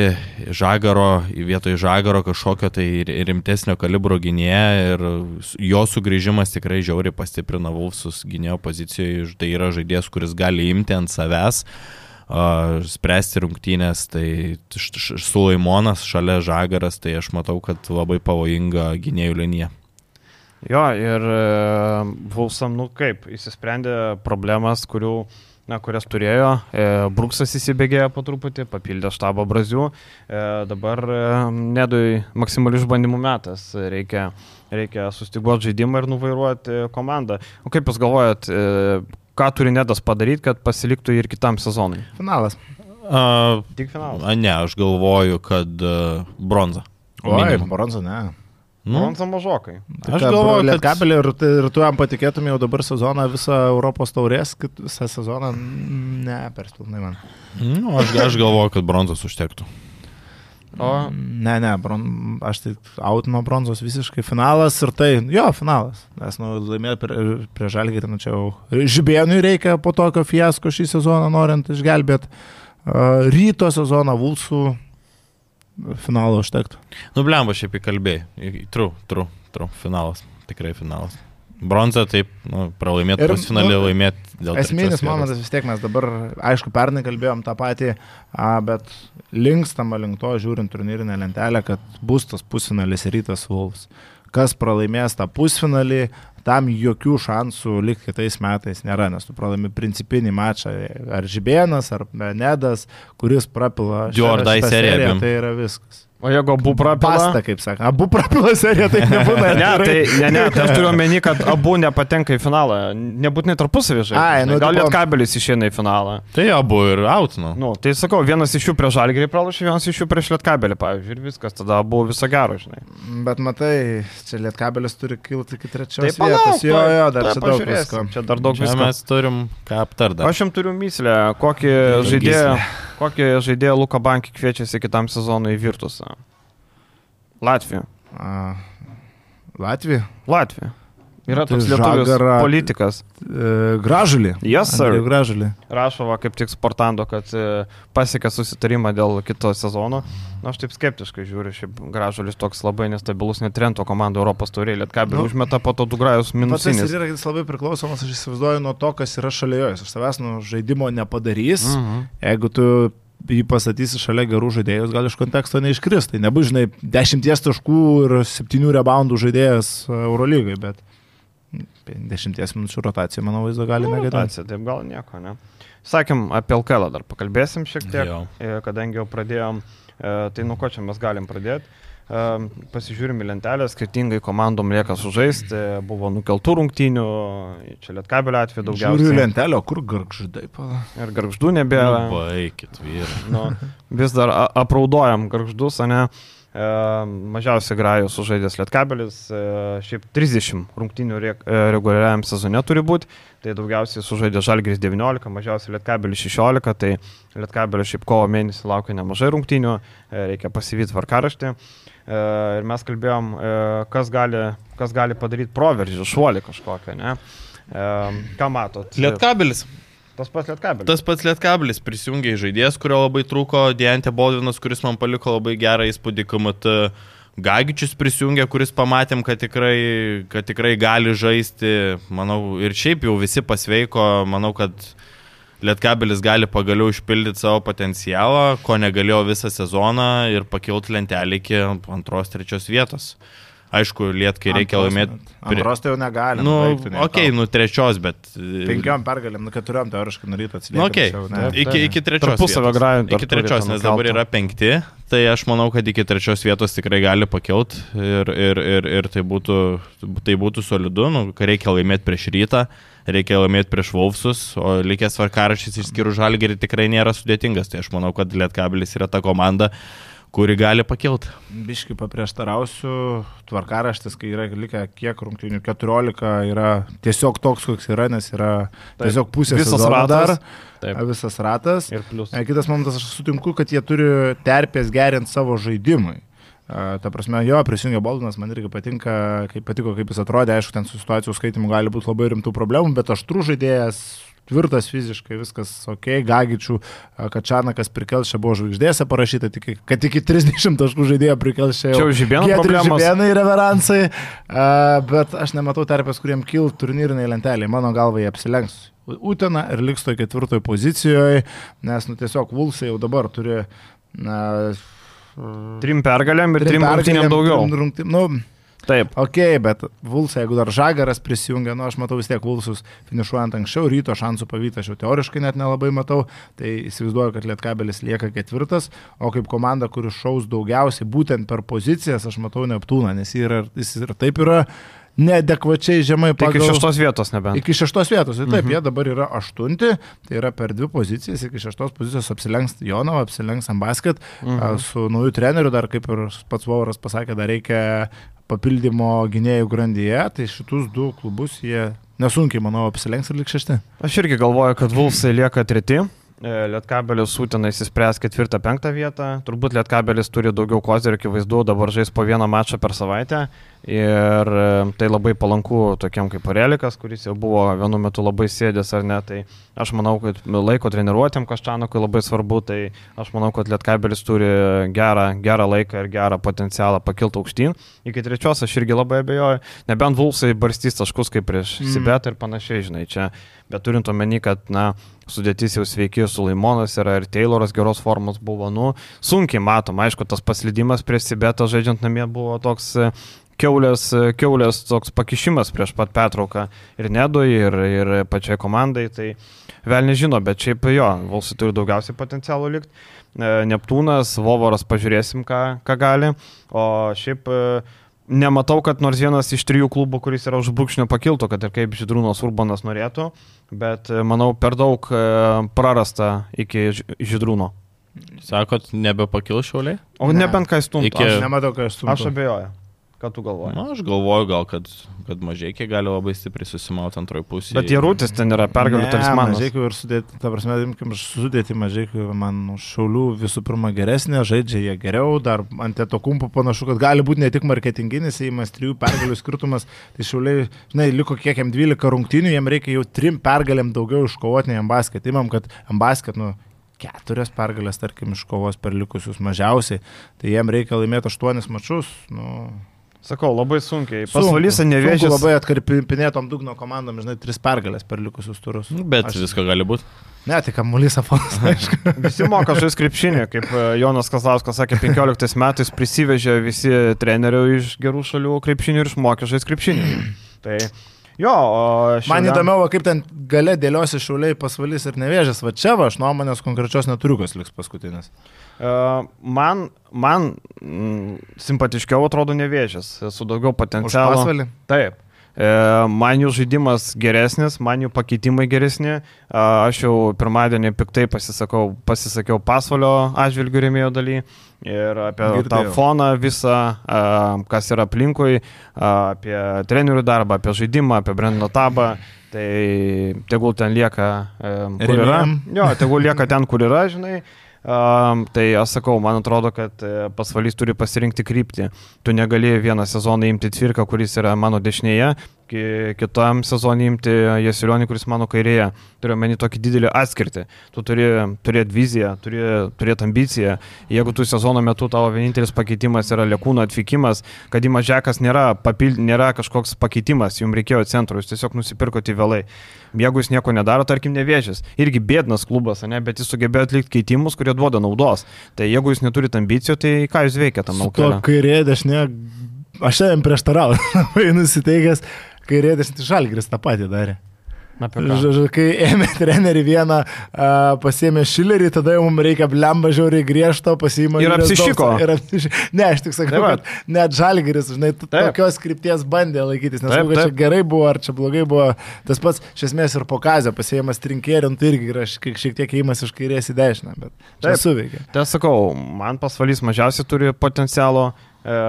Žagaro, vietoj Žagaro kažkokio tai ri- rimtesnio kalibro gynėją ir jo sugrįžimas tikrai žiauriai pastiprina Wolfsus gynėjo pozicijoje. Tai yra žaidėjas, kuris gali imti ant savęs, uh, spręsti rungtynės. Tai Sulaimonas šalia Žagaras, tai aš matau, kad labai pavojinga gynėjų linija. Jo, ir Vulsam, nu kaip, įsisprendė problemas, kurių, na, kurias turėjo. E, Bruksas įsibėgėjo po truputį, papildė štabą Brazių. E, dabar e, nedui maksimalių išbandymų metas. Reikia, reikia sustiguoti žaidimą ir nuvairuoti komandą. O kaip Jūs galvojat, e, ką turi Nedas padaryti, kad pasiliktų ir kitam sezonui? Finalas. Uh, Tik finalas. ne, aš galvoju, kad uh, bronza. Oi, bronza, ne. Nu, Bronza mažokai. Aš galvoju, kad- Lietkabelį ir, tai- ir tu jam patikėtum jau dabar sezoną visą Europos taurės, kit- visą sezoną, ne, per pilnai man. nu, aš, aš galvoju, kad bronzos užtektų. O Ne, ne, bron, aš tai out nuo bronzos visiškai finalas ir tai, jo, finalas. Nes, nu, laimėti prie, prie žalgį, nu, čia jau žibėnui reikia po tokio fiasko šį sezoną norint išgelbėti. Uh, ryto sezoną Vulsų finalo užtektų. Nu, blemba šiaip įkalbėjai. Tru, tru, tru, finalas. Tikrai finalas. Bronza taip, nu, pralaimėti pusfinalį, nu, laimėti dėl Esminis trečios vietos. momentas vis tiek mes dabar, aišku, pernai kalbėjom tą patį, a, bet linkstama link to, žiūrint turnyrinę lentelę, kad bus tas pusfinalis rytas Vulfs. Kas pralaimės tą pusfinalį, tam jokių šansų likti kitais metais nėra, nes tu pralaimi principinį mačą, ar Žibėnas, ar Nedas, kuris prapila seriją, abiem. tai yra viskas. O jeigu abu prapila? Pasta, kaip sakė. Abu prapila seriją, tai nebūna. Ne, tai, ne, ne, tai aš turiu omeny, kad abu nepatenka į finalą. Nebūtinai tarpusavį žaidžia. Ai, nu, Gal tipo- net kabelis išeina į finalą. Tai abu ir out, nu. Tai sakau, vienas iš jų prieš žalgerį pralašė, vienas iš jų prieš lietkabelį, pavyzdžiui, ir viskas, tada buvo viso gero, žinai. Bet matai, čia lietkabelis turi kilti iki trečios Tai palauk, vietos. Jo, jo, dar čia daug visko. Čia dar daug visko. mes turim ką aptardami. Aš jums turiu myslę, kokį žaidėją, kokį žaidėją Luka Bankį kviečiasi kitam sezonui į Virtusą. Latvija. A, Latvija. Latvija. Yra Tai toks lietuvis Žagara- politikas. E, gražulį. Yes, sir. Andrių Gražulį. Rašova kaip tik sportando, kad e, pasiekė susitarimą dėl kito sezono. Na, aš taip skeptiškai žiūriu, šiaip gražulis toks labai nestabilus, net Trento komandų Europos taurė, Lietkabelį Nu, užmeta po to du grajus Pats jis minusinis. ir yra jis labai priklausomas, aš įsivaizduoju, nuo to, kas yra šalia jo. Jis iš savęs nu, žaidimo nepadarys. Mhm. Jeigu tu jį pastatysi šalia gerų žaidėjų, gal iš konteksto neiškris. Tai nebus, žinai, dešimties taškų ir septynių reboundų žaidėjas e, Eurolygai, bet dešimties minučių rotacija, mano vaizdo gali Nu, rotacija, taip gal nieko, ne. Sakėm, apie LKL dar pakalbėsim šiek tiek, Jo. e, kadangi jau pradėjom, e, tai nuo ko čia mes galim pradėti. Pasižiūrim į lentelę, skirtingai komandom lieka sužaisti, e, buvo nukeltų rungtynių, čia Lietkabelio atveju Žiūriu daugiausiai. lentelę, o kur garždai pala. Ir garždų nebėra. Baikit, vyrai. Nu, vis dar apraudojam garždus, ne? E, mažiausiai grajų sužaidęs Lietkabelis, e, šiaip 30 rungtynių re, e, reguliariajam sezone turi būti, tai daugiausiai sužaidė Žalgris 19, mažiausiai Lietkabelis 16, tai Lietkabelis šiaip kovo mėnesį laukia nemažai rungtynių, e, reikia pasivyti tvarkaraštį. E, ir mes kalbėjom, e, kas gali, kas gali padaryti proveržį, šuolį kažkokią, ne? E, ką matot? Lietkabelis. Tas pats Lietkabelis. Tas pats Lietkabelis prisijungė į žaidėjas, kurio labai trūko, Diantė Baldvinas, kuris man paliko labai gerą įspūdį, kuomet Gagičius prisijungė, kuris pamatėm, kad tikrai, kad tikrai gali žaisti, manau, ir šiaip jau visi pasveiko, manau, kad Lietkabelis gali pagaliau išpildyti savo potencialą, ko negalėjo visą sezoną ir pakilti lentelį iki antros, trečios vietos. Aišku, lietkai reikia laimėti. Antros tai jau negali. Nu, okei, tau. nu trečios, bet... Penkiom pergalėm, nu keturiom teoriškai nuryt Nu, atsilieka. okei, tačiau, ne. Iki, taip. iki trečios. Grajų dar Iki trečios, nes dabar yra penkti, tai aš manau, kad iki trečios vietos tikrai gali pakilt ir, ir, ir, ir tai, būtų, tai būtų solidu, nu, kai reikia laimėti prieš rytą, reikia laimėti prieš Wolfsus, o likęs varkarašys išskyrus žalgerį tikrai nėra sudėtingas, tai aš manau, kad Lietkabilis yra ta komanda, kuri gali pakilti. Biškai paprieštarausiu, tvarkaraštis, kai yra likę kiek rungtynių, 14 yra tiesiog toks, koks yra, nes yra Taip. tiesiog pusė Visas ratas. dar, Taip. visas ratas. Ir plus. E, Kitas momentas, aš sutinku, kad jie turi terpės gerinti savo žaidimui. Ta prasme, jo, prisijungia Baldinas, man irgi patinka, kaip patiko, kaip jis atrodė, aišku, ten su situacijų skaitimu gali būti labai rimtų problemų, bet aštrų žaidėjas, tvirtas fiziškai, viskas ok, Gagičių, Kačanakas prikels, čia buvo žvaigždėse parašyta, tik, kad iki 30 taškų žaidėjo prikels čia Čia jau. jau žibėnų Giedrius problemos. Žibėnai reveransai, bet aš nematau terpės, kuriem kil turnyriniai lenteliai, mano galva jie apsilenks. Utena ir liks toje ketvirtoje pozicijoje, nes nu, tiesiog Vulsai jau dabar turi na, Trim pergalėm ir trim rungtynėm pergalėm, daugiau. trim Rungtynėm, nu, Taip. Ok, bet Vulsai, jeigu dar Žagaras prisijungia, nu aš matau vis tiek Vulsus finišuojant anksčiau, ryto šansų pavyti aš jau teoriškai net nelabai matau, tai įsivaizduoju, kad Lietkabelis lieka ketvirtas, o kaip komanda, kuri šaus daugiausiai būtent per pozicijas, aš matau Neptūną, nes jis, yra, jis ir taip yra neadekvačiai žemai Tai iki pagal... šeštos vietos nebent. Iki šeštos vietos, tai taip, Mhm. jie dabar yra aštunti, tai yra per dvi pozicijas, iki šeštos pozicijos apsilenks Jonava, apsilenks Ambasket, mhm. su nauju treneriu dar, kaip ir pats Vauras pasakė, dar reikia papildymo gynėjų grandyje, tai šitus du klubus jie nesunkiai, manau, apsilenks ir lik šešti. Aš irgi galvoju, kad Vulfsai lieka treti. E, Lietkabelis Sūtina įsispręs ketvirtą, penktą vietą. Turbūt Lietkabelis turi daugiau kozerių, akivaizdu, dabar žais po vieną mačą per savaitę. Ir e, tai labai palanku tokiam kaip Arelikas, kuris jau buvo vienu metu labai sėdęs ar ne. Tai aš manau, kad laiko treniruotėm Kaščanokui labai svarbu. Tai aš manau, kad Lietkabelis turi gerą, gerą laiką ir gerą potencialą pakilti aukštyn. Iki trečios aš irgi labai abejoju. Nebent Vulfsai barstys taškus kaip prieš Mm. Sibetą ir panašiai, žinai, čia. Bet turint omeny, kad, na, sudėtis jau sveiki, Sulaimonas yra ir Tayloras geros formos buvo, nu, sunkiai matom, aišku, tas paslydimas prieš Sibetą žaidžiant namie buvo toks e, keulės, e, keulės toks pakišimas prieš pat Petrauką ir Nedui, ir, ir pačiai komandai, tai vėl nežino, bet šiaip jo, Volsai turi daugiausiai potencialų likti. Neptūnas, Vovoras, pažiūrėsim, ką, ką gali, o šiaip e, nematau, kad nors vienas iš trijų klubų, kuris yra už brūkšnio pakiltų, kad ir kaip Židrūnas Urbanas norėtų, bet e, manau per daug e, prarasta iki Židrūno. Sakot, nebepakil šiauliai? O Ne. nebent ką stumtų. Iki- Aš nematau, aš su Aš abejoju. Ką tu galvoji? Na, aš galvoju gal, kad, kad mažai kiek gali labai stipriai susimauti antroji pusė. Bet Jėrutis ten yra pergalių talismanas. Mažai ir sudėti, ta prasme, imkim, sudėti mažai, man šaulių visų pirma geresnė, žaidžia jie geriau, dar ant to kumpo panašu, kad gali būti ne tik marketinginis įimas, trijų pergalių skirtumas, tai šauliai, žinai, liko kiek jam 12 rungtynių, jam reikia jau trim pergalėm daugiau iškovoti nei ambasket. Imam, kad ambasket, nu, keturias pergalės, tarkim, iškovos per likusius mažiausiai, tai jiem reikia laimėti aštuonis mačius. Nu, Sakau, labai sunkiai. Sunku nevėžys. Labai atkarpinėtom dugno komandom, žinai, tris pergalės per likusius turus. Nu, Bet Aš- visko gali būti. Ne, tai kamuolys afonas, aišku. Visi moka žaisti krepšinį, kaip e, Jonas Kazlauskas sakė, 15 metais prisivežė visi trenerių iš gerų šalių krepšinį ir išmokė žaisti krepšinį. Tai jo, o Man šiandien- įdomiau, kaip ten gale dėliosi šiauliai pasvalys ir nevėžės. Va čia va, aš nuomonės konkrečios neturiu, kas liks paskutinis. Man, man mm, simpatiškiau atrodo nevėžės, su daugiau potencialo. Taip. Man jų žaidimas geresnis, man jų pakeitimai geresni. Aš jau pirmadienį piktai pasisakau, pasisakiau pasvalio atžvilgių rėmėjo daly ir apie Girdėjau. tą foną visą, kas yra aplinkui, apie trenerių darbą, apie žaidimą, apie Brendą Tabą. Tai tegul ten lieka, kur yra. Jo, tegul lieka ten, kur yra, žinai. Um, tai aš sakau, man atrodo, kad e, pasvalys turi pasirinkti kryptį. Tu negali vieną sezoną imti Cvirką, kuris yra mano dešinėje, kitam sezonui imti Jesilionį, kuris mano kairėje. Turiu meni tokį didelį atskirtį. Tu turi turėti viziją, turi turėti ambiciją. Jeigu tu sezono metu tavo vienintelis pakeitimas yra Lekūno atvykimas, kad į mažekas nėra, papild, nėra kažkoks pakeitimas, jums reikėjo centro, jūs tiesiog nusipirkote vėlai. Jeigu jis nieko nedaro, tarkim, nevėžės. Irgi bėdnas klubas, ne, bet jis sugebėjo atlikti keitimus, kurie duoda naudos. Tai jeigu jūs neturite ambicijų, tai ką jūs veikia tam LKL? kairė dešinė aš šiandien prieštarauju, nusiteikęs, kai rėdės žalgris tą patį darė. Žodžiu, kai ėmė trenerių vieną, uh, pasėmė šilerį, tada jau mums reikia blemba žiauriai griežto, pasiima Ir apsišiko. Ir apsišiko. Ne, aš tik sakau, Tai kad net žalgeris, žinai, Taip. tokios krypties bandė laikytis. Nes Taip, kad čia taip. gerai buvo, ar čia blogai buvo. Tas pats, iš esmės, ir po kazio pasėjimas trinkėrin, tai irgi yra šiek tiek įimas iš kairės į dešinę, bet Taip. suveikia. Tai sakau, man pasvalys mažiausiai turi potencialo e,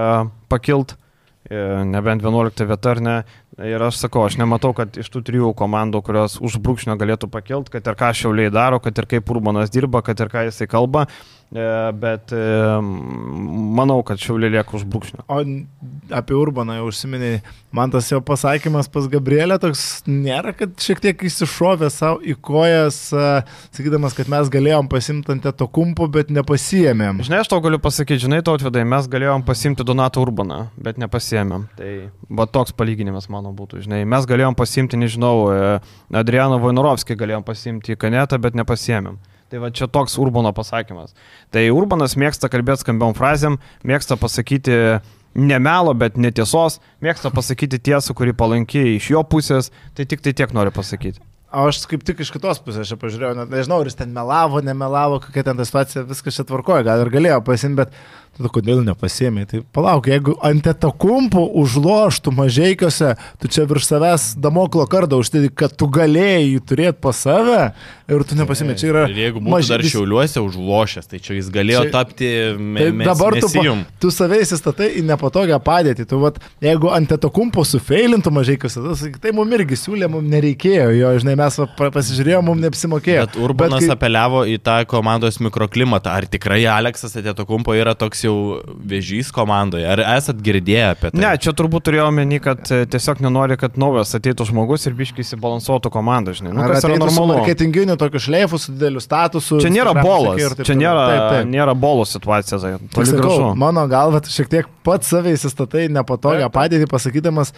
pakilt, e, nebent 11 vieta ar ne. Ir aš sakau, aš nematau, kad iš tų trijų komandų, kurios už brūkšnio galėtų pakilt, kad ir ką šiauliai daro, kad ir kaip Urbanas dirba, kad ir ką jisai kalba, e, bet e, manau, kad šiauliai lieka už brūkšnio. O apie Urbaną jau užsiminėjai, man tas jo pasakymas pas Gabrielę toks nėra, kad šiek tiek įsišovė savo į kojas, a, sakydamas, kad mes galėjom pasimti ant to kumpo, bet nepasijėmėm. Žinai, aš tau galiu pasakyti, žinai, tautvedai, mes galėjom pasimti Donatą Urbaną, bet nepasiemėm. Tai va toks palyginimas mano būtų, žinai. Mes galėjom pasimti, nežinau, e, Adriano Vainurovskį galėjom pasimti į kanetą, bet nepasiemėm. Tai va čia toks Urbano pasakymas. Tai Urbanas mėgsta kalbėti skambiom frazėm, mėgsta pasakyti ne melo, bet netiesos, mėgsta pasakyti tiesą, kuri palankiai iš jo pusės, tai tik tai tiek noriu pasakyti. O aš kaip tik iš kitos pusės čia pažiūrėjau, net nežinau, ar jis ten melavo, nemelavo, kokia ten ta situacija, viskas čia tvarkoja, gal ir galėjo pasimti, bet tada kodėl nepasėmė. Tai palauk, jeigu ant etakumpų užloštų mažiekiuose, tu čia virš savęs damoklo kardą užtėdi, kad tu galėjai jį turėti pas save ir tu nepasėmė. Čia yra... Ir jeigu būtų maži- dar šiauliuose užlošęs, tai čia jis galėjo Čia- tapti me, Tai dabar tu, pa, mesijum. tu save įsistatai į nepatogią padėtį. Tu, vat, jeigu ant etakumpo sufeilintų mažiekiuose, tai, mums irgi siūlė, mums nereikėjo jo, žinai, mes pasižiūrėjome, mums neapsimokėjo. Bet Urbanas kai- apeliavo į tą komandos mikroklimatą. Ar tikrai Aleksas Atėtokumpo yra toks jau vežys komandoje? Ar esat girdėję apie tai? Ne, čia turbūt turėjau omeny, kad e, tiesiog nenori, kad naujas ateitų žmogus ir biškai įsibalansuotų komandą, žinai. Nu, Ar kas yra normalu. marketinginiu tokiu šleifu, su dideliu statusu. Čia nėra bolas, čia nėra, Taip, taip. nėra bolo situacija, tai sakau, gražu. mano galva, tu šiek tiek pats save įsistatai nepatogią padėtį, pasakydamas,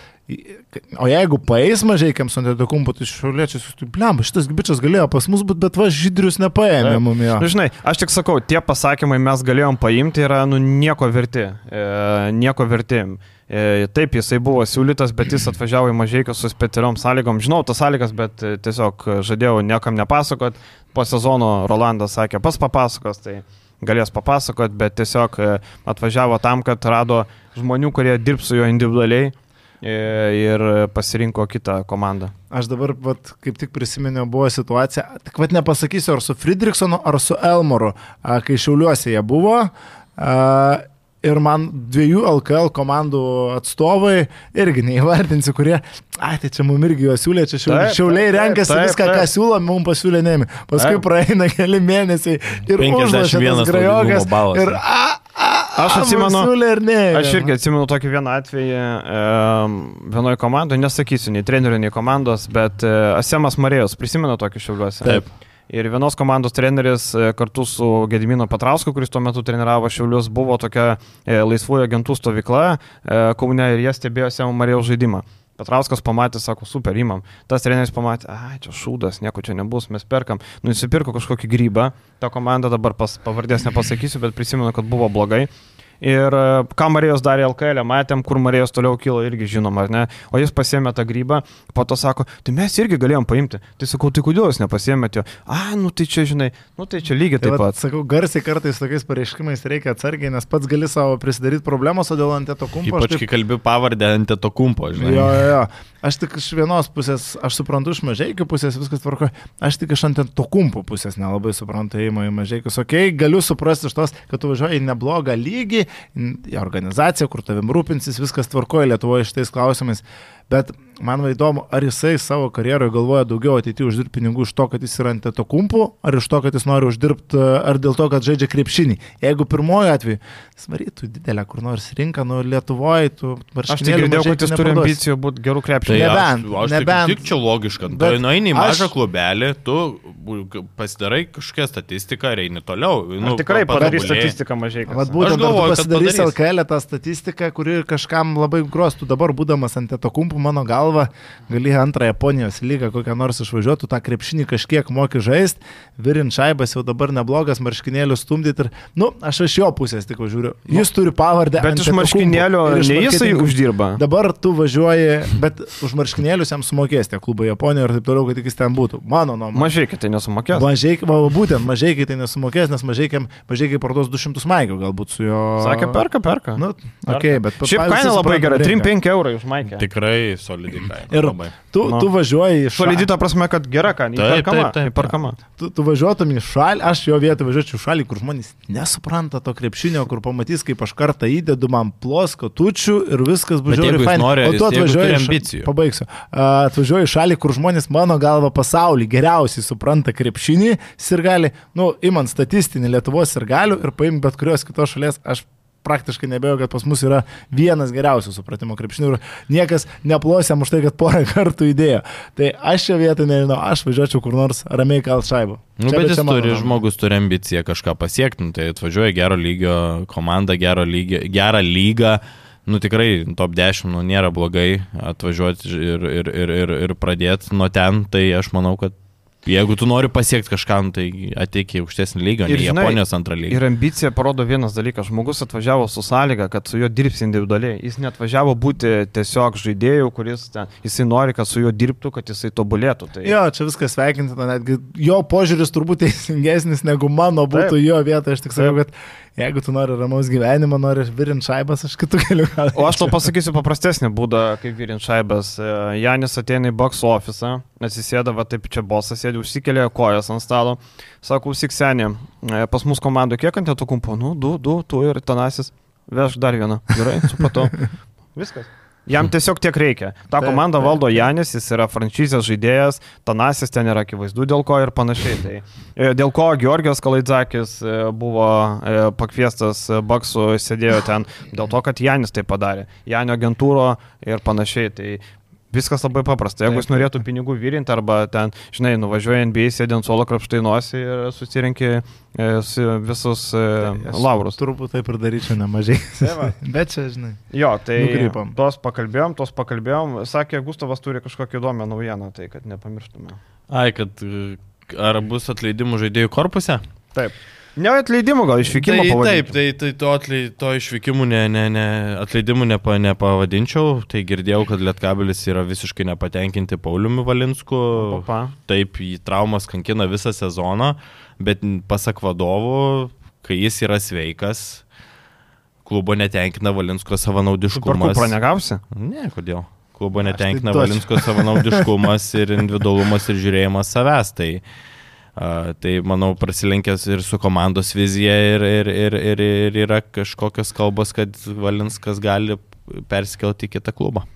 o jeigu paės mažiekiams ant etakumpo, tai šiuliečiais, tu blemba, šitas bičias galėjo pas mus būti, bet va žydrius nepaėmė mum jo. Nu, žinai, aš tik sakau, tie pasakymai mes galėjom paimti yra nu, nieko verti. E, nieko verti. E, taip, jisai buvo siūlytas, bet jis atvažiavo į mažiekius su specialiom sąlygom. Žinau tas sąlygas, bet e, tiesiog žadėjau niekam nepasakot. Po sezono Rolandas sakė, pas papasakos, tai galės papasakot, bet tiesiog e, atvažiavo tam, kad rado žmonių, kurie dirbs su juo individualiai e, ir pasirinko kitą komandą. Aš dabar vat, kaip tik prisiminiau, buvo situacija, tik vad nepasakysiu, ar su Friedrichsonu, ar su Elmoru, kai šiauliuose jie buvo. A, Ir man dviejų LKL komandų atstovai irgi neįvardinsiu, kurie, ai, tai čia mums irgi juos siūlė, čia šiauliai, Taip, šiauliai taip, renkasi taip, viską, taip. ką siūlo, mums pasiūlė nemi. Paskui Taip. praeina keli mėnesiai ir 51 užlošia tas grajokas. Ir a, a, Aš atsimenu- ir ne. Aš irgi atsimenu tokį vieną atvejį e, vienoje komandoje, nesakysiu nei trenerių, nei komandos, bet e, Asemas Marėjus, prisimenu tokį šiauliuose. Taip. Ir vienos komandos treneris e, kartu su Gedimino Petrausku, kuris tuo metu treniravo Šiaulius, buvo tokia e, laisvųjų agentų stovykla e, Kaune ir jie stebėjo Semo Marijos žaidimą. Petrauskas pamatė, sako, super, imam. Tas treneris pamatė, ai, čia šūdas, nieko čia nebus, mes perkam. Nusipirko kažkokį grybą, ta komanda dabar pas, pavardės nepasakysiu, bet prisimenu, kad buvo blogai. Ir e, ką Marijos darė LKL, matėm, kur Marijos toliau kilo, irgi žinom, ar ne. O jis pasėmė tą grybą, po to sako, tai mes irgi galėjom paimti. Tai sakau, tai kodėl jūs nepasėmėte jo? A, nu tai čia, žinai, nu tai čia lygiai Tai taip vat, pat. sakau, garsiai kartais tokiais pareiškimais reikia atsargiai, nes pats gali savo prisidaryti problemos, o dėl ant to kumpo. Ypač kai kalbi pavardę ant to kumpo, žinai. Jo, jo, jo. Aš tik iš vienos pusės, aš suprantu iš mažiekių pusės, viskas tvarko. Aš tik iš ant to kumpo pusės nelabai suprantu įėjimą į mažiekius. Ok, galiu suprasti iš tos, kad tu važiuoji į neblogą lygį, į organizaciją, kur tavim rūpinsis, viskas tvarkoja Lietuvoje šitais klausimais. Bet man va įdomu, ar jisai savo karjeroje galvoja daugiau ateityje uždirbti pinigų iš to, kad jis yra ant to kumpo, ar iš to, kad jis nori uždirbti, ar dėl to, kad žaidžia krepšinį. Jeigu pirmojo atveju, jis varytų didelę kur nors rinką, nu Lietuvoje, tu Aš tik girdėjau, kad jis turi ambicijų būti gerų Tai krepšininkų. Nebent, aš, aš nebent. Tik, čia logiška. Tu nueini į mažą aš- klubelį, tu pasidarai kažkokią statistiką ir eini toliau. Nu, tikrai pa- padarys patobulėji. statistiką mažai. Vat būtent, Aš galvoju, kad pasidarysi padarys. LKL tą statistiką, kuri kažkam labai gros, tu dabar būdamas ant to kumpų, mano galva, gali antrą Japonijos lygą kokią nors išvažiuotų, tą krepšinį kažkiek moki žaisti, virint šaibas jau dabar neblogas, marškinėlių stumdyti ir, nu, aš iš jo pusės tik žiūriu. Jis turi pavardę. Bet iš marškinėlių ne jisai uždirba. Dabar tu važiuoji, bet už marškinėlius jam sumokės tie klubai Japonijoje ir taip toliau, kad tik jis ten būtų. Mano nuomonė. Mažai, kad tai nesumokės. Mažai, va, būtent mažai, kai tai nesumokės, nes mažai, kai parduos 200 maikių galbūt su jo. Sakė, perka, perka. Nu, okay, bet Šiaip kaina labai gera, 3-5 eurai už maikę. Tikrai solidi kaina. Ir labai. tu, Nu. tu važiuoji iš Solidi ta prasme, kad gera kaina. Taip, Įperkama. taip, taip. Įperkama. tu, tu važiuotum į šalį, aš jo vietą važiuočiau į šalį, kur žmonės nesupranta to krepšinio, kur pamatys, kaip aš kartą įdedu man plosko tučių ir viskas bus žiauriai fainai. nori, O tu atvažiuoji ambicijų. Pabaigsiu. A, Atvažiuoji į šalį, kur žmonės mano galva pasaulį geriausiai supranta krepšinį ir gali, nu, imant statistinį Lietuvos ir galių ir paimti bet kurios kitos šalies, aš praktiškai nebejoju, kad pas mus yra vienas geriausių supratimo krepšinių ir niekas neplosiam už tai, kad porą kartų įdėjo. Tai aš čia vietą nežinau, aš važiuočiau kur nors ramiai kalt šaibų. Nu, Čia- bet jis čia mano turi, nuomonė. žmogus turi ambiciją kažką pasiekti, nu, tai atvažiuoja gero lygio komanda, gero lygio, gerą lygą, nu tikrai top 10 nu, nėra blogai atvažiuoti ir, ir, ir, ir, ir pradėti nuo ten, tai aš manau, kad jeigu tu nori pasiekti kažką, nu, tai ateik į aukštesnį lygą, Ir ne į žinai, Japonijos antrą lygą. Ir ambicija parodo vienas dalykas. Žmogus atvažiavo su sąlyga, kad su juo dirbs individualiai. Jis netvažiavo būti tiesiog žaidėjų, kuris ten, jisai nori, kad su juo dirbtų, kad jisai tobulėtų. Tai... Jo, čia viskas sveikintina, netgi jo požiūris turbūt teisingesnis negu mano būtų Taip. jo vieta. Aš tik sakau, kad jeigu tu nori ramaus gyvenimo, nori virint šaibas, aš kitų kelių gal. O aš tau pasakysiu paprastesnį būdą, kaip vyrint šaibas. Janis ateina į box office, atsisėda, va taip čia bosas sėdi, užsikelia kojas ant stalo, sako, užsik senė, e, pas mus komandų kiek ant tų kumpų, nu, du, du, tu ir tanasis, vežk dar vieną. Gerai, supratau. Viskas. Jam tiesiog tiek reikia. Ta Taip, komanda taip, valdo. Janis, jis yra franšizės žaidėjas, Tanasis ten yra akivaizdu dėl ko ir panašiai. Tai, e, dėl ko Georgijos Kalaidzakis e, buvo pakviestas Baksų, sėdėjo ten, dėl to, kad Janis tai padarė. Janio agentūro ir panašiai. Tai Viskas labai paprasta. Jeigu Taip, jis norėtų pinigų vyrinti arba ten, žinai, nuvažiuoja NBA, sėdė ant suolo krapštai nosį ir susirinkė e, su- visus e, Aš laurus. Turbūt taip ir daryčiau nemažai. Tai. Bet čia, žinai. Jo, tai Nukrypom. tos pakalbėjom, tos pakalbėjom. Sakė, Gustavas turi kažkokią įdomią naujieną, tai kad nepamirštume. Ai, kad e, ar bus atleidimų žaidėjų korpuse? Taip. Ne atleidimų, gal išvykimo tai, pavadinkim. taip, tai, tai to, atlei, to išvykimų ne, ne, ne, atleidimų nepa, nepavadinčiau. Tai girdėjau, kad Lietkabelis yra visiškai nepatenkinti Pauliumi Valinsku. Papa. Taip, jį traumas kankina visą sezoną, bet pasak vadovų, kai jis yra sveikas, klubo netenkina Valinsko savanaudiškumas. pranegausi? Ne, kodėl? Klubo tai netenkina duočiau. Valinsko savanaudiškumas ir individualumas ir žiūrėjimas savęs. Tai, tai manau, prasilenkęs ir su komandos vizija ir, ir, ir, ir, ir yra kažkokios kalbos, kad Valinskas gali persikelti į kitą klubą.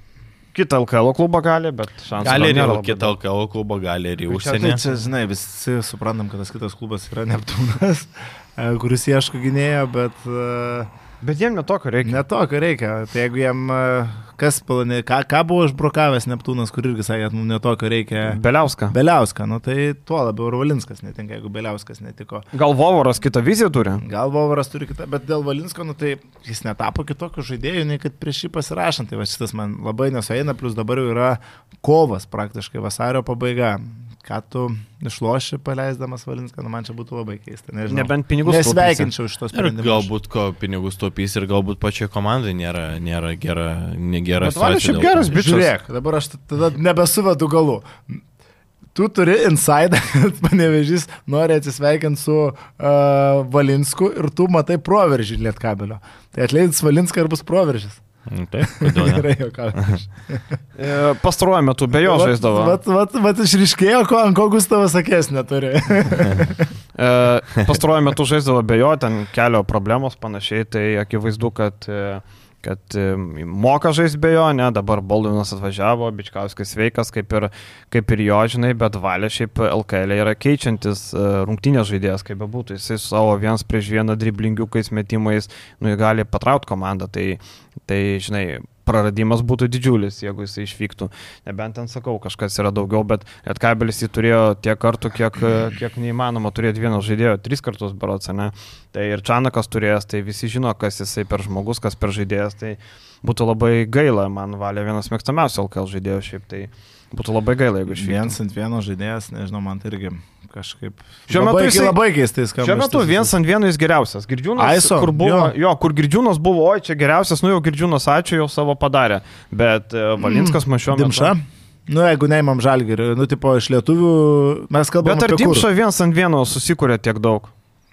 Kitą LKL klubą gali, bet šansų Gali gal ir į kitą. LKL klubą, gali ir į Tai užsienį. čia, žinai, visi suprantam, kad tas kitas klubas yra Neptūnas, kuris ieško gynėjo, bet uh, Bet jiem netokio reikia. ne to, ką reikia. Tai jeigu jam uh, kas planė, ką, ką buvo išbrokavęs Neptūnas, kur irgi sakė, nu, ne to, ką reikia. Beliauska. Beliauską, nu tai tuo labiau ir Valinskas netinka, jeigu Beliauskas netiko. Gal Vovoras kitą viziją turi? Gal Vovaras turi kitą, bet dėl Valinsko, nu tai jis netapo kitokiu žaidėju, nei kad prieš jį pasirašant. Tai va šitas man labai nesueina, plus dabar jau yra kovas praktiškai vasario pabaiga. Ką tu išloši paleisdamas Valinską, nu man čia būtų labai keista. Nežinau. Nebent pinigus taupysi. Nesveikinčiau šitos Ir sprendimus. galbūt ko pinigus taupys ir galbūt pačiai komandai nėra, nėra gera, negera Bet Valis šiaip geras bičias. Žiūrėk, dabar aš tada nebesuvedu galų. Tu turi insidą, kad panevežys nori atsisveikinti su uh, Valinsku ir tu matai proveržį lietkabelio. Tai atleidus Valinską ir bus proveržys. Mm, Taip? Gerai, juokauju. E, Pastaruoju metu be jo žaisdavo. Vat, vat, vat išriškėjo, ko ant ko Gustavas sakės neturi. E, Pastaruoju metu žaisdavo be jo, ten kelio problemos panašiai, tai akivaizdu, kad, e, kad e, moka žaisti be jo, ne, dabar Boldinas atvažiavo, Bičkauskas sveikas, kaip ir, kaip ir jo, žinai, bet Valė šiaip LKL yra keičiantis e, rungtynės žaidėjas, kaip bebūtų, jisai su savo vienas prieš vieną driblingiukais metimais, nu, jį gali patraukti komandą, tai, tai žinai, praradimas būtų didžiulis, jeigu jis išvyktų. Nebent ten sakau, kažkas yra daugiau, bet Lietkabelis jį turėjo tiek kartų, kiek, kiek neįmanoma turėti vieno žaidėjo, tris kartus berots, ne? Tai ir Čanakas turėjęs, tai visi žino, kas jisai per žmogus, kas per žaidėjas, tai būtų labai gaila, man valė vienas mėgstamiausių LKL žaidėjų šiaip, tai būtų labai gaila, jeigu išvyktų. Viens ant vieno žaidėjas, nežinau, man tai irgi kažkaip. Šiuo metu jisai- labai keistai skamba. Šiuo metu viens ant vieno jis geriausias. Girdžiūnas, Aiso, kur buvo, jo. jo. kur Girdžiūnas buvo, oi, čia geriausias, nu jau Girdžiūnas, ačiū, jau savo padarė. Bet e, Valinskas man šiuo metu. Dimša. Nu, jeigu neimam žalgirį, nu, tipo, iš lietuvių mes kalbame Bet ar? Dimša viens ant vieno susikūrė tiek daug?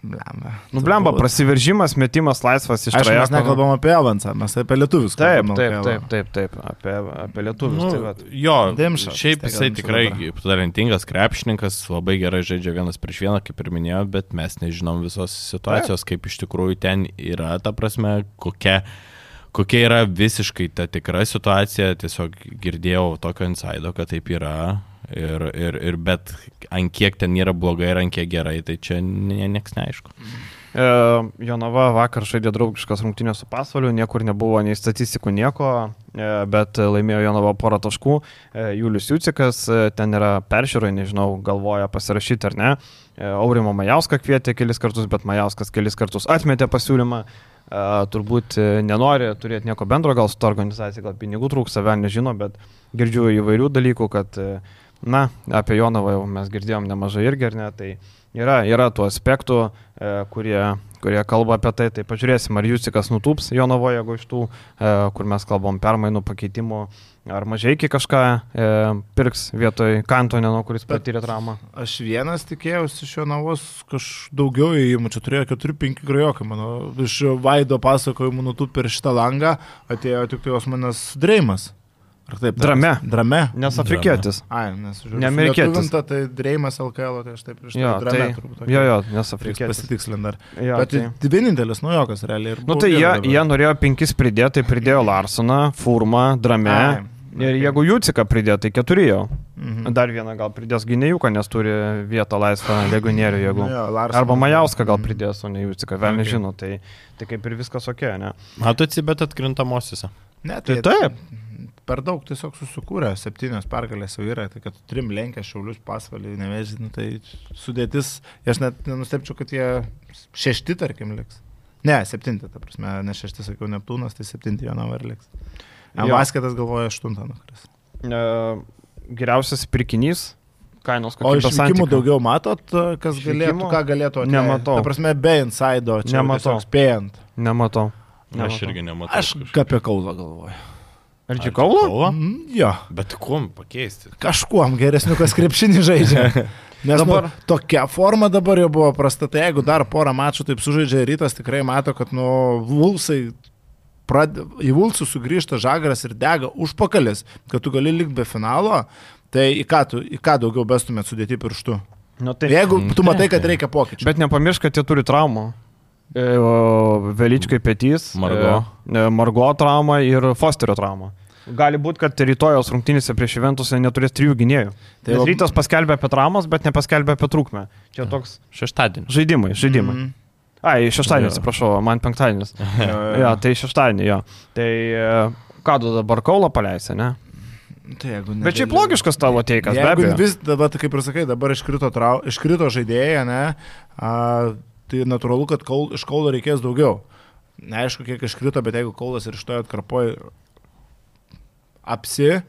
Blemba. Nu, blemba, prasiveržimas, metimas laisvas iš Aišku, mes nekalbam apie Evansą, mes apie lietuvius Taip, kalbam, taip, taip, taip, taip, apie, apie lietuvius. Nu, tai jo, Dimšas, šiaip tai jisai tikrai talentingas krepšininkas, labai gerai žaidžia vienas prieš vieną, kaip ir minėjau, bet mes nežinom visos situacijos, kaip iš tikrųjų ten yra, ta prasme, kokia, kokia yra visiškai ta tikra situacija, tiesiog girdėjau tokio insaido, kad taip yra. Ir, ir, ir bet ant kiek ten yra blogai ir ant kiek gerai, tai čia nieks neaišku. E, Jonava vakar žaidė draugiškas rungtynės su pasvaliu, niekur nebuvo nei statistikų, nieko, e, bet laimėjo Jonava porą taškų. E, Julius Jucikas e, ten yra peržiūrai, nežinau, galvoja pasirašyti ar ne. E, Aurimo Majauską kvietė kelis kartus, bet Majauskas kelis kartus atmetė pasiūlymą. E, Turbūt e, nenori turėti nieko bendro, gal su to organizacija, gal pinigų trūksta, vėl nežino, bet girdžiu įvairių dalykų, kad, e, na, apie Jonavą jau mes girdėjom nemažai irgi, ar ne, tai yra, yra tų aspektų, e, kurie, kurie kalba apie tai, tai pažiūrėsim, ar Jusikas nutūps Jonavoje, jeigu iš tų, e, kur mes kalbam permainų pakeitimų, ar mažai iki kažką e, pirks vietoj Kantoneno, kuris patyrė traumą. Aš vienas tikėjausi iš jo navos kaž daugiau įėjimų, čia turėjo 4-5 grajokai, mano, iš Vaido pasakojimų nutų per šitą langą atėjo tik tai Osmanas Dreimas. Ar taip? Drame. Drame. Nes afrikietis. Ai, nes žiūriu. Ne amerikietis. Tai Dreimas LKL, tai aš taip prieš Jo, tai drame tai, turbūt. jo, jo, nes afrikietis. pasitikslint dar. Jo, Bet tai. tai vienintelis naujokas realiai. ir Nu tai jie, jie norėjo penkis pridėti, tai pridėjo Larsoną, Furmą, Drame. Ai, Ir jeigu Juciką pridėjo, tai keturi jau. Mhm. Dar vieną gal pridės Gynėjuką, nes turi vietą laisvą legionierių, jeigu. Jo, Larsonas. Arba Majauską gal Mhm. pridės, o ne Juciką, vėl Okay. nežinau. Tai, tai kaip ir viskas ok, ne? Matosi, bet atkrintamosiose. Ne, Tai tai taip. Per daug tiesiog susikūrė, septynios pergalės jau yra, tai kad trim lenkia šiaulius pasvalį, nevežį, nu, tai sudėtis, aš net nenustepčiau, kad jie šešti, tarkim, liks. Ne, septinti, ta prasme, ne šešti, sakiau, Neptūnas, tai septinti viena var liks. Vasketas galvoja aštuntą nukris. E, geriausias pirkinys, kainos O iš kokybės santykio. daugiau matot, kas Išvykimų? galėtų, ką galėtų atleisti? Nematau. Ta prasme, be insaido, čia Nematau. spėjant. Nematau. Aš Nematau. irgi nematau. Aš kažkaip. apie kaulą galvoju. Ar čia kaulo? Kaulo? Mm, jo, Bet kuom pakeisti? kažkuom geresniu, kas krepšinį žaidžia. Nes dabar Dabar- nu, tokia forma dabar jau buvo prasta, tai jeigu dar porą mačų taip sužaidžia rytas, tikrai mato, kad nu Vulsai, prad... į Vulsų sugrįžta žagaras ir dega užpakalis, kad tu gali likti be finalo, tai į ką, tu, į ką daugiau bestumėt sudėti pirštu. Nu, tai, Jeigu tu matai, kad reikia pokyčių. Bet nepamiršk, kad jie turi traumų. E, o Velyčkai petys, Margo. e, Margo trauma ir Fosterio trauma. Gali būti, kad rytojos rungtynėse prieš Juventusą neturės trijų gynėjų. Tai va- rytas paskelbė apie traumas, bet nepaskelbė apie trūkmę. Čia toks Šeštadienį. žaidimai, žaidimai. Mm. Ai, šeštadienis, Jo. atsiprašau, man penktadienis. Jo, tai šeštadienį, jo. Tai e, ką tu dabar Kaulą paleisi, ne? Tai jeigu Bet šiaip negali- logiškas tavo teikas, be abejo. vis dabar, tai kaip ir sakai, dabar iškrito, trau, iškrito žaidėjai, ne, a, tai natūralu, kad kaul, iš kaulo reikės daugiau. Neaišku, kiek iškrito, bet jeigu kaulas ir iš to atkarpoja apsi,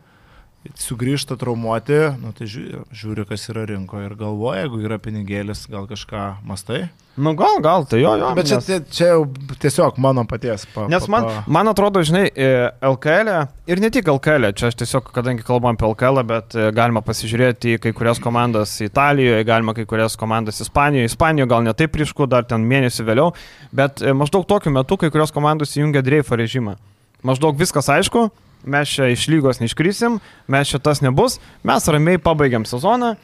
sugrįžta traumuoti, nu, tai žiūri, žiūri, kas yra rinkoje ir galvoja, jeigu yra pinigėlis, gal kažką mastai. Nu gal, gal, tai jo, jo. Bet čia, nes- čia, čia jau tiesiog mano paties. Pa, Nes pa- man, pa- man atrodo, žinai, e, LKL e, ir ne tik LKL, e, čia aš tiesiog, kadangi kalbam apie LKL, e, bet e, galima pasižiūrėti į kai kurias komandas Italijoje, galima kai kurias komandas Ispanijoje, Ispanijoje gal ne taip ryšku, dar ten mėnesį vėliau, bet e, maždaug tokiu metu kai kurios komandos įjungia dreifo režimą. Maždaug viskas aišku, mes čia iš lygos neiškrysim, mes čia tas nebus, mes ramiai pabaigiam sezoną.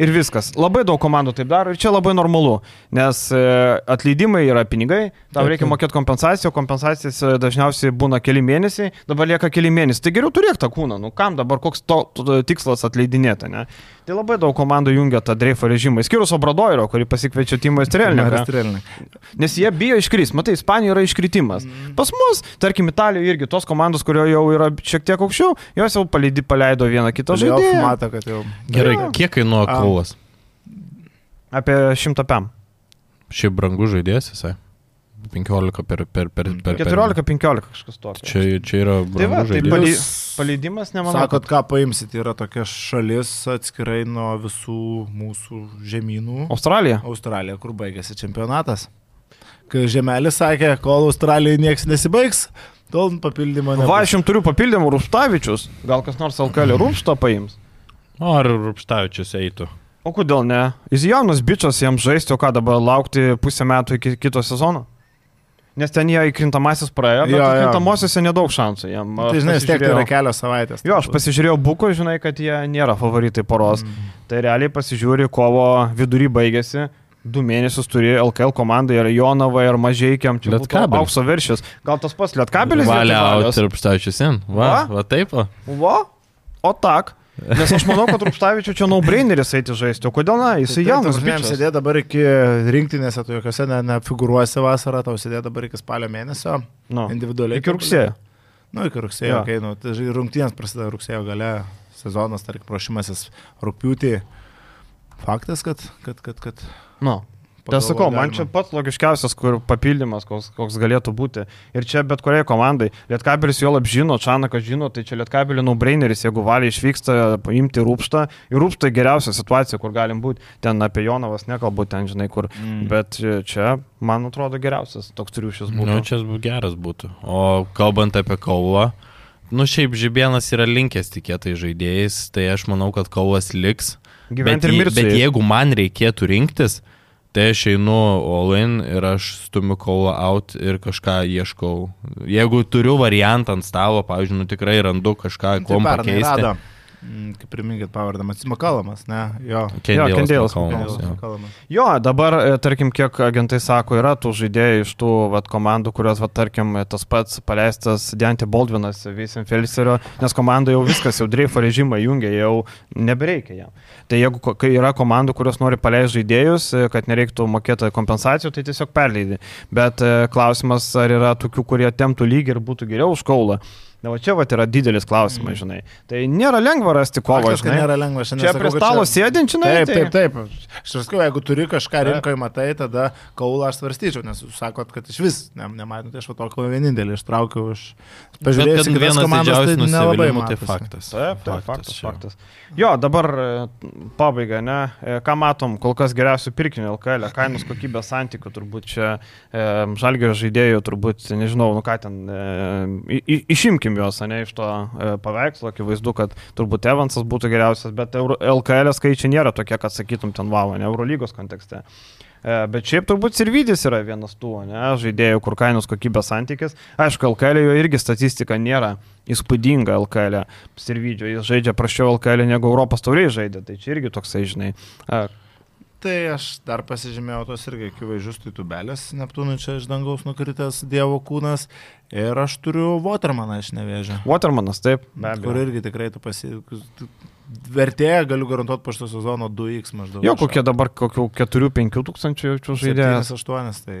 Ir viskas. Labai daug komandų taip daro ir čia labai normalu, nes e, atleidimai yra pinigai, Taip, reikia mokėti kompensaciją, kompensacijos e, dažniausiai būna keli mėnesiai, dabar lieka keli mėnesiai. Tai geriau turėk tą kūną, nu kam dabar koks to, to tikslas atleidinėti, ne? Tai labai daug komandų jungia tą dreifo režimą, skyrus Obradoiro, kurį pasikviečia Timo Strelniką. Nes jie bijo iškris, matai, Ispanijoje yra iškritimas. Pas mus, tarkim, Italijoje irgi tos komandos, kurio jau yra šiek tiek aukščiau, jos jau paleido, paleido vieną kitą žaidėją. Mato, kad jau. Gerai, Jo. kiek kainuoja A. kovas? Apie 100 pam. Šiaip brangus žaidėjas visai. 15 per... per, per, per 14-15 kažkas tokio. Čia, čia yra Tai va, tai palei, paleidimas, nemanau. Sakot, ką paimsit, yra tokia šalis atskirai nuo visų mūsų žemynų. Australija. Australija, kur baigėsi čempionatas. Kai Žemelis sakė, kol Australijai niekas nesibaigs, tol papildymo nebus. Va, aš jums turiu papildymų Rūpstavičius. Gal kas nors LKL Rūpštą paims? O ar Rupštavičius eitų? O kodėl ne? Jis jaunas bičias, jam žaisti, o ką dabar laukti pusę metų iki kito sezono? Nes ten jie įkrintamasis praėjo, bet įkrintamosiose nedaug šansų. Jam, Tai žinai, vis tiek tai yra kelios savaitės. Jo, aš pasižiūrėjau buko, žinai, kad jie nėra favoritai poros. Mm. Tai realiai pasižiūri, kovo vidury baigėsi. Du mėnesius turi LKL komandai ir Jonava ir Mažiekiam. Aukso viršis. Gal tas pats Lietkabelis? Valia vietoj Valios? out ir Rupštavičius in. Va, Va? va taip. Va. Va, o tak. Nes aš manau, kad Rupštavičius čia naubraineris eiti žaisti. O kodėl ne? Jis jaunas Jam bičias. sėdė dabar iki rinktinėse, tu jokiose ne, nefigūruosi vasarą, tau sėdė dabar iki spalio mėnesio, Nu, individualiai. iki rugsėjo. Nu, iki rugsėjo, Jo. kai nu, tai rungtynės prasideda rugsėjo gale, sezonas, tarkim, prašymasis rūpiutį. Faktas, kad, kad, kad, kad Nu. Tai pagalvot sakau, man čia pats logiškiausias, kur papildymas, koks, koks galėtų būti. Ir čia bet kuriai komandai. Lietkabelis jo lab žino, Čanakas žino, tai čia Lietkabelio naubraineris, jeigu valiai išvyksta, paimti rūpštą. Ir rūpštą geriausia situacija, kur galim būti. Ten apie Jonavas nekalbu, ten žinai kur. Mm. Bet čia, man atrodo, geriausias toks triušis būtų. Nu, čia geras būtų. O kalbant apie Kaulą, nu šiaip Žibienas yra linkęs tikėtai žaidėjais, tai aš manau, kad Kaulas liks. Bet, Gyventi ir je- mirti. bet jeigu man reikėtų rinktis, tai aš einu all-in ir aš stumiu Kaulą out ir kažką ieškau. Jeigu turiu variantą ant stalo, pavyzdžiui, nu tikrai randu kažką, Tai kuo pakeisti. rado. Mm, Kaip priminkit pavardę, Makalamas, ne? Jo. Kendėlas jo. Dabar, e, tarkim, kiek agentai sako, yra tų žaidėjų iš tų vat, komandų, kurios, vat, tarkim, e, tas pats paleistas Dante Baldvinas, Visenfelserio, nes komanda jau viskas, jau dreifo režimą jungia, jau nebereikia jam. Tai jeigu yra komandų, kurios nori paleisti žaidėjus, e, kad nereiktų mokėti kompensacijų, tai tiesiog perleidai. Bet klausimas, ar yra tokių, kurie temtų lygį ir būtų geriau už kaulą. Na, va čia va yra didelis klausimas, žinai. Tai nėra lengva rasti kovą, Faktas, kad žinai. nėra lengva šiandien. Čia prie stalo sėdint, žinai. Taip, tai- taip, taip. Aš sakau, jeigu turi kažką rinkoje matai, tada kaulą aš svarstyčiau, nes jūs sakot, kad iš vis ne, nematot, tai aš va tokio vienintelį ištraukiau iš... Pažiūrėjau, kad vienas nusivylimų, tai matosi. faktas. Taip, taip, faktas, čia. faktas. Jo, dabar e, pabaiga, ne? E, Ką matom, kol kas geriausių pirkinių LKL, kainos kokybės santykių, turbūt čia e, žalgerio žaidėjų, turbūt, nežinau, nu ką ten, e, išimkim juos, ne, iš to e, paveikslo, akivaizdu, kad turbūt Evansas būtų geriausias, bet LKL skaičiai nėra tokie, kad sakytum ten vau, ne, Eurolygos kontekste. E, Bet šiaip turbūt Sirvidis yra vienas tų, ne, žaidėjų, kur kainos kokybės santykis. Aišku, LKL jo irgi statistika nėra įspūdinga LKL. Sirvidžio, jis žaidžia prašiau LKL negu Europos tauriai žaidė, tai čia irgi toksai, žinai. Tai aš dar pasižymėjau tos irgi akivaizdžius tai tubelės, Neptūnui čia iš dangaus nukritęs Dievo kūnas ir aš turiu Watermaną iš nevėžio. Watermanas, taip, be Kur abejo. irgi tikrai tu pasi... Vertėja galiu garantuoti po šito sezono 2x maždaug. Jo, kokie dabar, kokių 4-5 tūkstančių žaidėjas. 7-8, tai...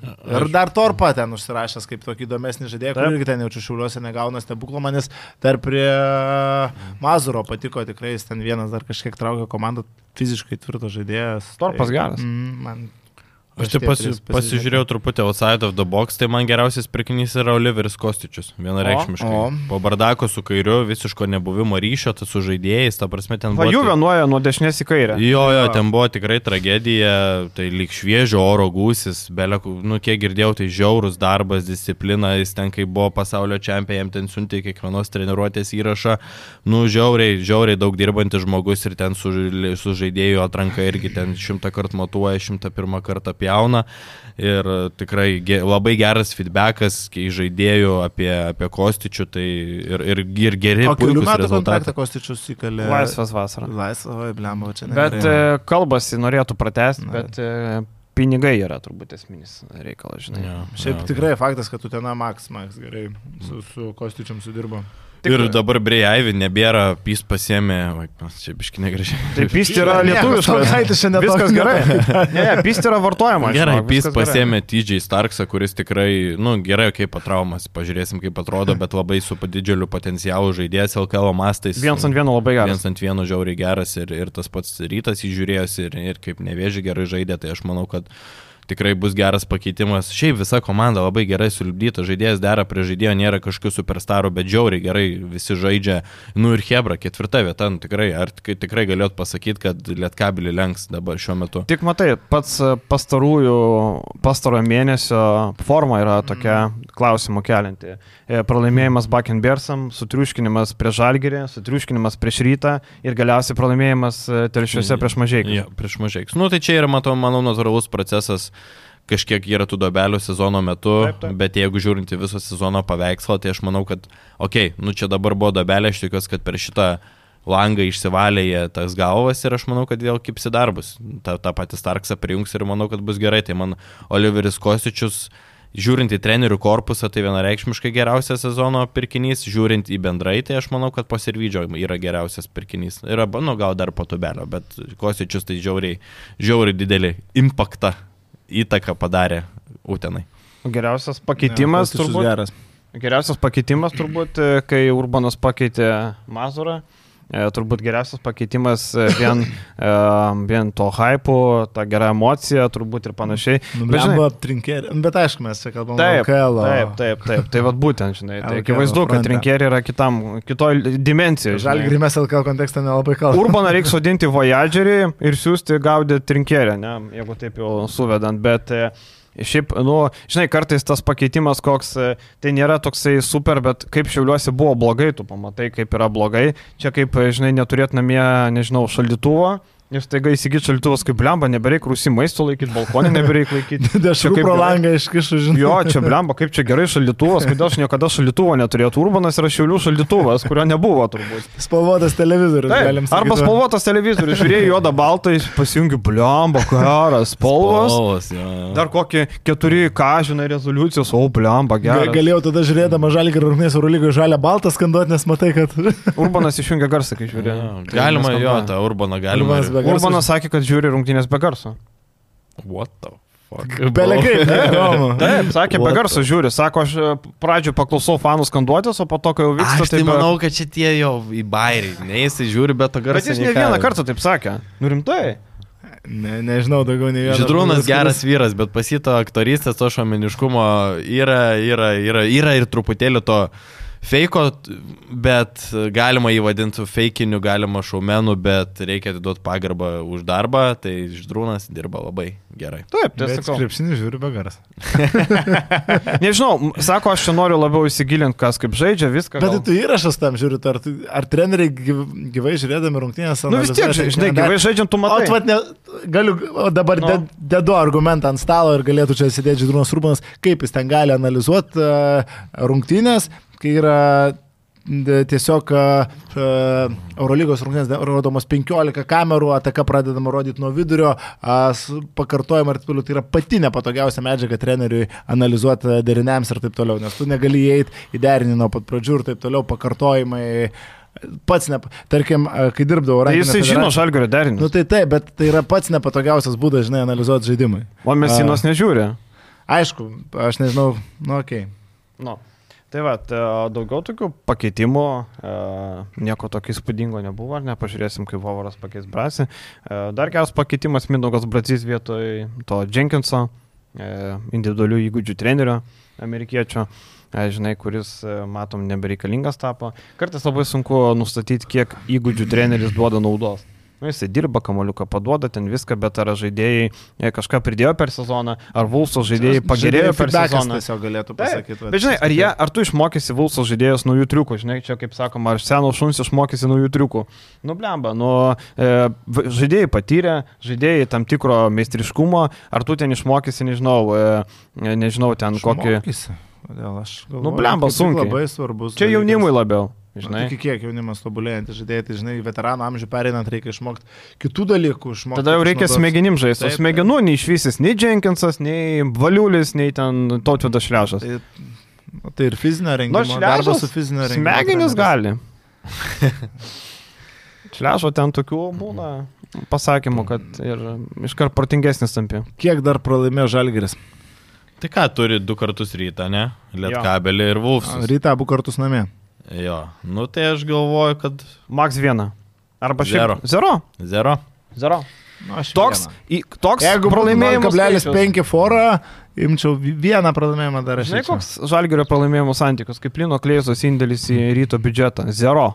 Ir dar Torpa ten užsirašęs kaip tokį įdomesnį žaidėją, kur irgi ten jaučiu šiuliuose negauna stebuklo, manis dar prie Mazuro patiko tikrai, jis ten vienas dar kažkiek traukia komandą, fiziškai tvirtas žaidėjas. Torpas geras. Mm, man Aš taip pasi, pasižiūrėjau truputį outside of the box, tai man geriausias pirkinys yra Oliveris Kostičius, vienareikšmiškai. O, o. Po bardako su kairiu, visiško nebuvimo ryšio, tai su žaidėjais, ta prasme ten Va, jų vienuoja nuo dešinės į kairę. Jo, jo, ten buvo tikrai tragedija, tai lyg šviežio oro gūsis, belek, nu kiek girdėjau, tai žiaurus darbas, disciplina, jis ten, kai buvo pasaulio čempionai, jam ten siuntė kiekvienos treniruotės įrašą, nu žiauriai, žiauriai daug dirbantis žmogus ir ten su, su žaidėjų atranka irgi ten šimtą kartų matuoja, šimtą pirmą kartą pjauna. Ir tikrai ge, labai geras feedbackas, kai žaidėjų apie, apie Kostičių, tai ir, ir, ir geri rezultatai. kontraktą Kostičius įkalė. Laisvas vasara. Laisvas, oi, blemba, čia ne. Bet e, kalbasi norėtų pratesti, Na. bet e, pinigai yra turbūt esminis reikalas, žinai. Jo, Šiaip jo. tikrai faktas, kad tu ten Max, Max gerai su, su Kostičium sudirbo. Tik- Ir dabar Brejaivi nebėra, pys pasėmė, oi, čia biški negražiai. Tai pyst yra Ne, lietuviškas. Stalkaitis šiandien Viskas gerai. Ne, ne, pyst yra vartojama. Gerai, žinok, pys pasėmė TJ Starksą, kuris tikrai, nu, gerai, kaip patraumas, pažiūrėsim, kaip atrodo, bet labai su didžiuliu potencialu žaidėjas LKL mastais. Vienas ant vieno labai geras. Vienas ant vieno žiauriai geras ir, ir tas pats rytas įžiūrėjęs ir, ir kaip nevėži gerai žaidė, tai aš manau, kad tikrai bus geras pakeitimas. Šiaip visa komanda labai gerai sulibdyta, žaidėjas dera prie žaidėjo, nėra kažkokių superstarų, bet žiauriai gerai visi žaidžia. Nu ir Hebra, ketvirta vieta, nu, tikrai, ar tik- tikrai galėt pasakyti, kad Lietkabilis lenks dabar šiuo metu. Tik matai, pats e, pastarųjų, pastarojo mėnesio forma yra tokia klausimų kelinti. E, Pralaimėjimas Bakenbersam, sutriuškinimas prieš Žalgirį, sutriuškinimas prieš Rytą ir galiausiai pralaimėjimas e, telšiuose prieš Mažieką. Jo, prieš mažai. Nu, tai čia yra, matau, manau, natūralus procesas. Kažkiek yra tų dobelių sezono metu, Taip, taip. bet jeigu žiūrint į viso sezono paveikslą, tai aš manau, kad, okei, okay, nu čia dabar buvo dobelė, aš tikiuosi, kad per šitą langą išsivalė jie tas galvas ir aš manau, kad vėl kipsi darbus. Ta, ta pati Starksą prijungs ir manau, kad bus gerai. Tai man Oliveris Kostičius, žiūrint į trenerių korpusą, tai vienareikšmiškai geriausias sezono pirkinys, žiūrint į bendrai, tai aš manau, kad po Sirvidžio yra geriausias pirkinys. Yra, nu, gal dar po tubelio, bet Kostičius tai žiauriai, žiauriai didelį impaktą, įtaką padarė Utenai. Geriausias pakeitimas Ne, turbūt. Geras. Geriausias pakeitimas turbūt, e, kai Urbanas pakeitė Mazurą. E, turbūt geriausias pakeitimas e, vien, e, vien to hypo, ta gera emocija, turbūt ir panašiai. Bet, žinai, trinkėrį. Bet aišku, mes čia kalbame Taip, LKL. taip, taip, taip. Tai vad būtent, žinai, tai akivaizdu, kad rinkėjai yra kitam, kitoj dimensijoje. Žalgirį mes LKL kontekste nelabai kalbame. Urbaną reikia sodinti Voyagerį ir siūsti gaudyti trinkerę, ne, jeigu taip jau suvedant, bet e, šiaip, nu, žinai, kartais tas pakeitimas koks, e, tai nėra toksai super, bet kaip šiauliuosi buvo blogai, tu pamatai, kaip yra blogai. Čia kaip, e, žinai, neturėt namie, nežinau, šaldytuvo. Ir staiga įsigyti šaldytuvas kaip blemba, nebereik rusį maisto laikyti, balkonė nebereik laikyti. Dešrų pro langą iškišu, žinai. Jo, čia blemba, kaip čia gerai šaldytuvas, kodėl aš niekada šaldytuvo neturėjau. Urbanas yra šiaulių šaldytuvas, kurio nebuvo turbūt. Spalvotas televizorius, Taip, galim sakyti. arba spalvotas televizorius, žiūrėjai juodą baltą, pasijungi blemba, karas, spalvos. Spalvos, jo, jo. Dar kokį 4K, žinai, rezoliucijos, o blemba, gerai. Galėjau tada žiūrėdama žalį ir rungtynės Eurolygoje žalę baltą skanduoti, nes matai, kad Urbanas išjungia garsą, kai žiūrėjo. Jo, Galima, jo, tą Urbaną galima. Urbanas be- garso. Urbanas sakė, kad žiūri rungtynės be garso. What the fuck? belegai. Taip, sakė, be garso žiūri. Sako, aš e, pradžio paklausau fanų skanduotės, o po to, kai jau vyksta, Aš tai be- manau, kad čia tie jau į bairį. Ne jis žiūri, bet to Bet garsą. jis ne vieną kartą taip sakė. Nu rimtai. Ne, nežinau, daugiau nei vienas. Žydrūnas žmogus, geras vyras, bet pasito aktorystės, to šomeniškumo yra, yra, yra, yra ir truputėlį to feiko, bet galima jį vadinti feikiniu, galima šaumenu, bet reikia atiduoti pagarbą už darbą, tai Žydrūnas dirba labai gerai. Taip, Bet tiesiog. krepšinį žiūri be garso. Nežinau, sako, aš čia noriu labiau įsigilinti, kas kaip žaidžia, viską. Bet gal- tai tu įrašas tam žiūri, ar, tu- ar treneriai gyv- gyvai žiūrėdami rungtynės Nu vis tiek, analizuoja, žinai, dar- gyvai žaidžiant, tu O, matai. tu vat ne, galiu o dabar Nu. no. dedu argumentą ant stalo ir galėtų čia sėdėti Žydrūnas Rūbanas, kaip jis ten gali analizuoti uh, rungtynės, kai yra d- tiesiog uh, Eurolygos rungtynės rodomos 15 kamerų, ataka pradedama rodyti nuo vidurio, uh, pakartojama ir taip toliau. Tai yra pati nepatogiausia medžiaga treneriui analizuoti deriniams ir taip toliau, nes tu negali įeiti į derinį nuo pat pradžių ir taip toliau, pakartojimai. Pats, ne, tarkim, kai dirbdavau Tai rankinio jisai žino žalgerio derinį. Nu tai taip, bet tai yra pats nepatogiausias būdas, žinai, analizuoti žaidimui. O Mesinas nežiūri. Aišku, aš nežinau, nu okei. Okay. Nu. Tai va, daugiau tokių pakeitimų, e, nieko tokio įspūdingo nebuvo, ar ne, pažiūrėsim, kaip Vovaras pakeis Brasį. E, dar geras pakeitimas Mindaugas Brazys vietoj to Jenkinso, e, individualių įgūdžių trenerio amerikiečio, žinai, kuris, matom, nebereikalingas tapo. Kartais labai sunku nustatyti, kiek įgūdžių treneris duoda naudos. Nu, jisai dirba, kamoliuką paduoda ten viską, bet ar žaidėjai kažką pridėjo per sezoną, ar Vulso žaidėjai pagerėjo per sezoną. Tiesiog galėtų Taip, pasakyti. va, Bet žinai, ar, jie, taip. ar tu išmokysi Vulso žaidėjus naujų triukų, žinai, čia kaip sakoma, ar senos šuns išmokysi naujų triukų. Nu, blemba, nu, e, žaidėjai patyrė, žaidėjai tam tikro meistriškumo, ar tu ten išmokysi, nežinau, e, nežinau, ten kokį... Išmokysi. Kodėl aš galvoju, Nu, blemba, sunkiai. Labai svarbus. Čia dalykas. jaunimui labiau, Nu, žinai. Iki kiek jaunimas tobulėjantys žaidėjai, tai žinai, veteranų amžių pereinant reikia išmokti kitų dalykų. Išmokti, Tada jau reikia išnaudot- smegenim žaisti, o smegenų neišvysis nei Jenkinsas, nei Valiulis, nei ten Tautvidas Šliašas. Tai, Nu, tai ir fizinio rengimo, Nu, darbas šležas su fizinio rengimo. Smegenis gali. Šležo ten tokių būna pasakymų, kad ir iškart protingesnis tampi. Kiek dar pralaimėjo Žalgiris? Tai ką, turi du kartus rytą, ne? Lietkabelį ir Vulfsus. Rytą abu kartus namie. Jo, nu tai aš galvoju, kad Max vieną. Arba šiaip. Zero. Zero. zero. Zero. Nu, Toks, į, toks Jeigu pralaimėjimas. kablelis skaičius. 5 forą, imčiau vi- vieną pralaimėjimą dar aš. Žinai, koks žalgerio pralaimėjimo santykius, kaip Lino Kleizos indėlis į ryto biudžetą? Zero.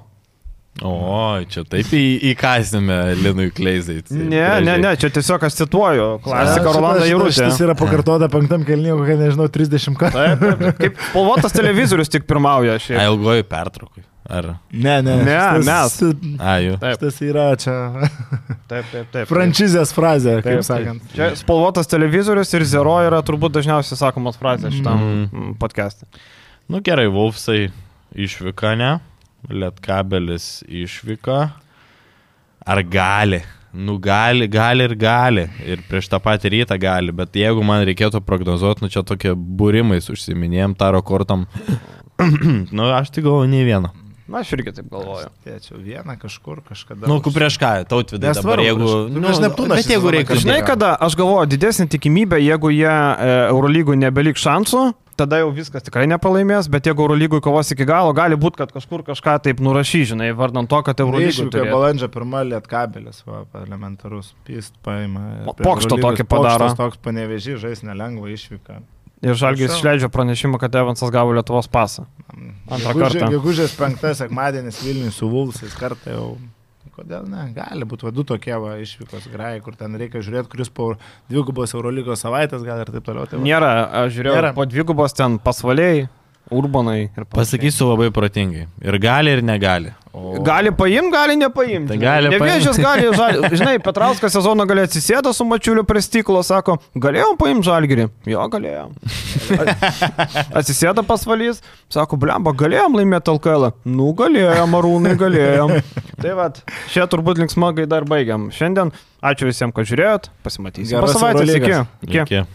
O, čia taip į, įkasime Linui Kleizai. Ne, ne, ne, čia tiesiog aš cituoju. Klasika Rolandą Jaurutę. Šitas yra pakartota penktam kelnyje, kokia nežinau, 30 kartų. Taip, taip, taip. Kaip spalvotas televizorius tik pirmauja A šiaip. ilgoji pertraukui. Ar? Ne, ne, Ne, šitas, A, jų. Taip, Šitas yra čia taip, taip. taip. frančizės frazė, Taip, kaip taip. sakant. Čia spalvotas televizorius ir zero yra turbūt dažniausiai sakomas frazė šitam mm. podcast'e. Nu gerai, Vulfsai išvyka, ne? Lietkabelis išvyka. Ar gali? Nu gali, gali ir gali. Ir prieš tą patį rytą gali. Bet jeigu man reikėtų prognozuoti, nu čia tokie būrimais užsiminėjom taro kortam. nu aš tik galvoju, nei vieną. Na, aš irgi taip galvoju. Tėčiau, vieną kažkur, kažkada. Nu, ku prieš ką, tautvidai dabar, Nesvarbu, jeigu... prieš- prieš Neptūną bet jeigu kažkaip. Žinai, kada aš galvoju, didesnė tikimybė, jeigu jie e, Eurolygų nebelik šansų, tada jau viskas tikrai nepralaimės, bet jeigu Eurolygų kovos iki galo, gali būti, kad kažkur kažką taip nurašy, žinai, vardant to, kad Eurolygų Išvykai turi. balandžio pirmą lietkabelis, va, elementarus, pist paima. ir Po- prie pokštą Eurolygos tokį padaro. Toks panevežys, žais nelengva išvyka. Ir Žalgis išleidžia pranešimą, kad Evansas gavo Lietuvos pasą. Antrą Gegužė- kartą. Gegužės penktas sekmadienis Vilniui su Vulsais kartą jau. Kodėl ne? Gali būti vadu tokie va išvykos grai, kur ten reikia žiūrėti, kuris po dvigubos Eurolygos savaitės gal ir taip toliau. Tai va. Nėra, aš žiūrėjau, Nėra. po dvigubos ten pasvaliai, urbanai. Pasakysiu labai protingai. Ir gali, ir negali. O... Gali paimti, gali nepaimti. Tai gali Nevėžės gali, žal... žinai, Petrauskas sezoną gali atsisėda su mačiuliu prie stiklo, sako, galėjom paimti žalgerį. Jo, galėjom. Atsisėda pasvalys, sako, blemba, galėjom laimėti LKL. Nu, galėjom, arūnai, galėjom. Tai vad, čia turbūt linksma gaida ir baigiam. Šiandien ačiū visiems, kad žiūrėjot, pasimatysime. Po Geros savaitės, iki. Iki. Iki.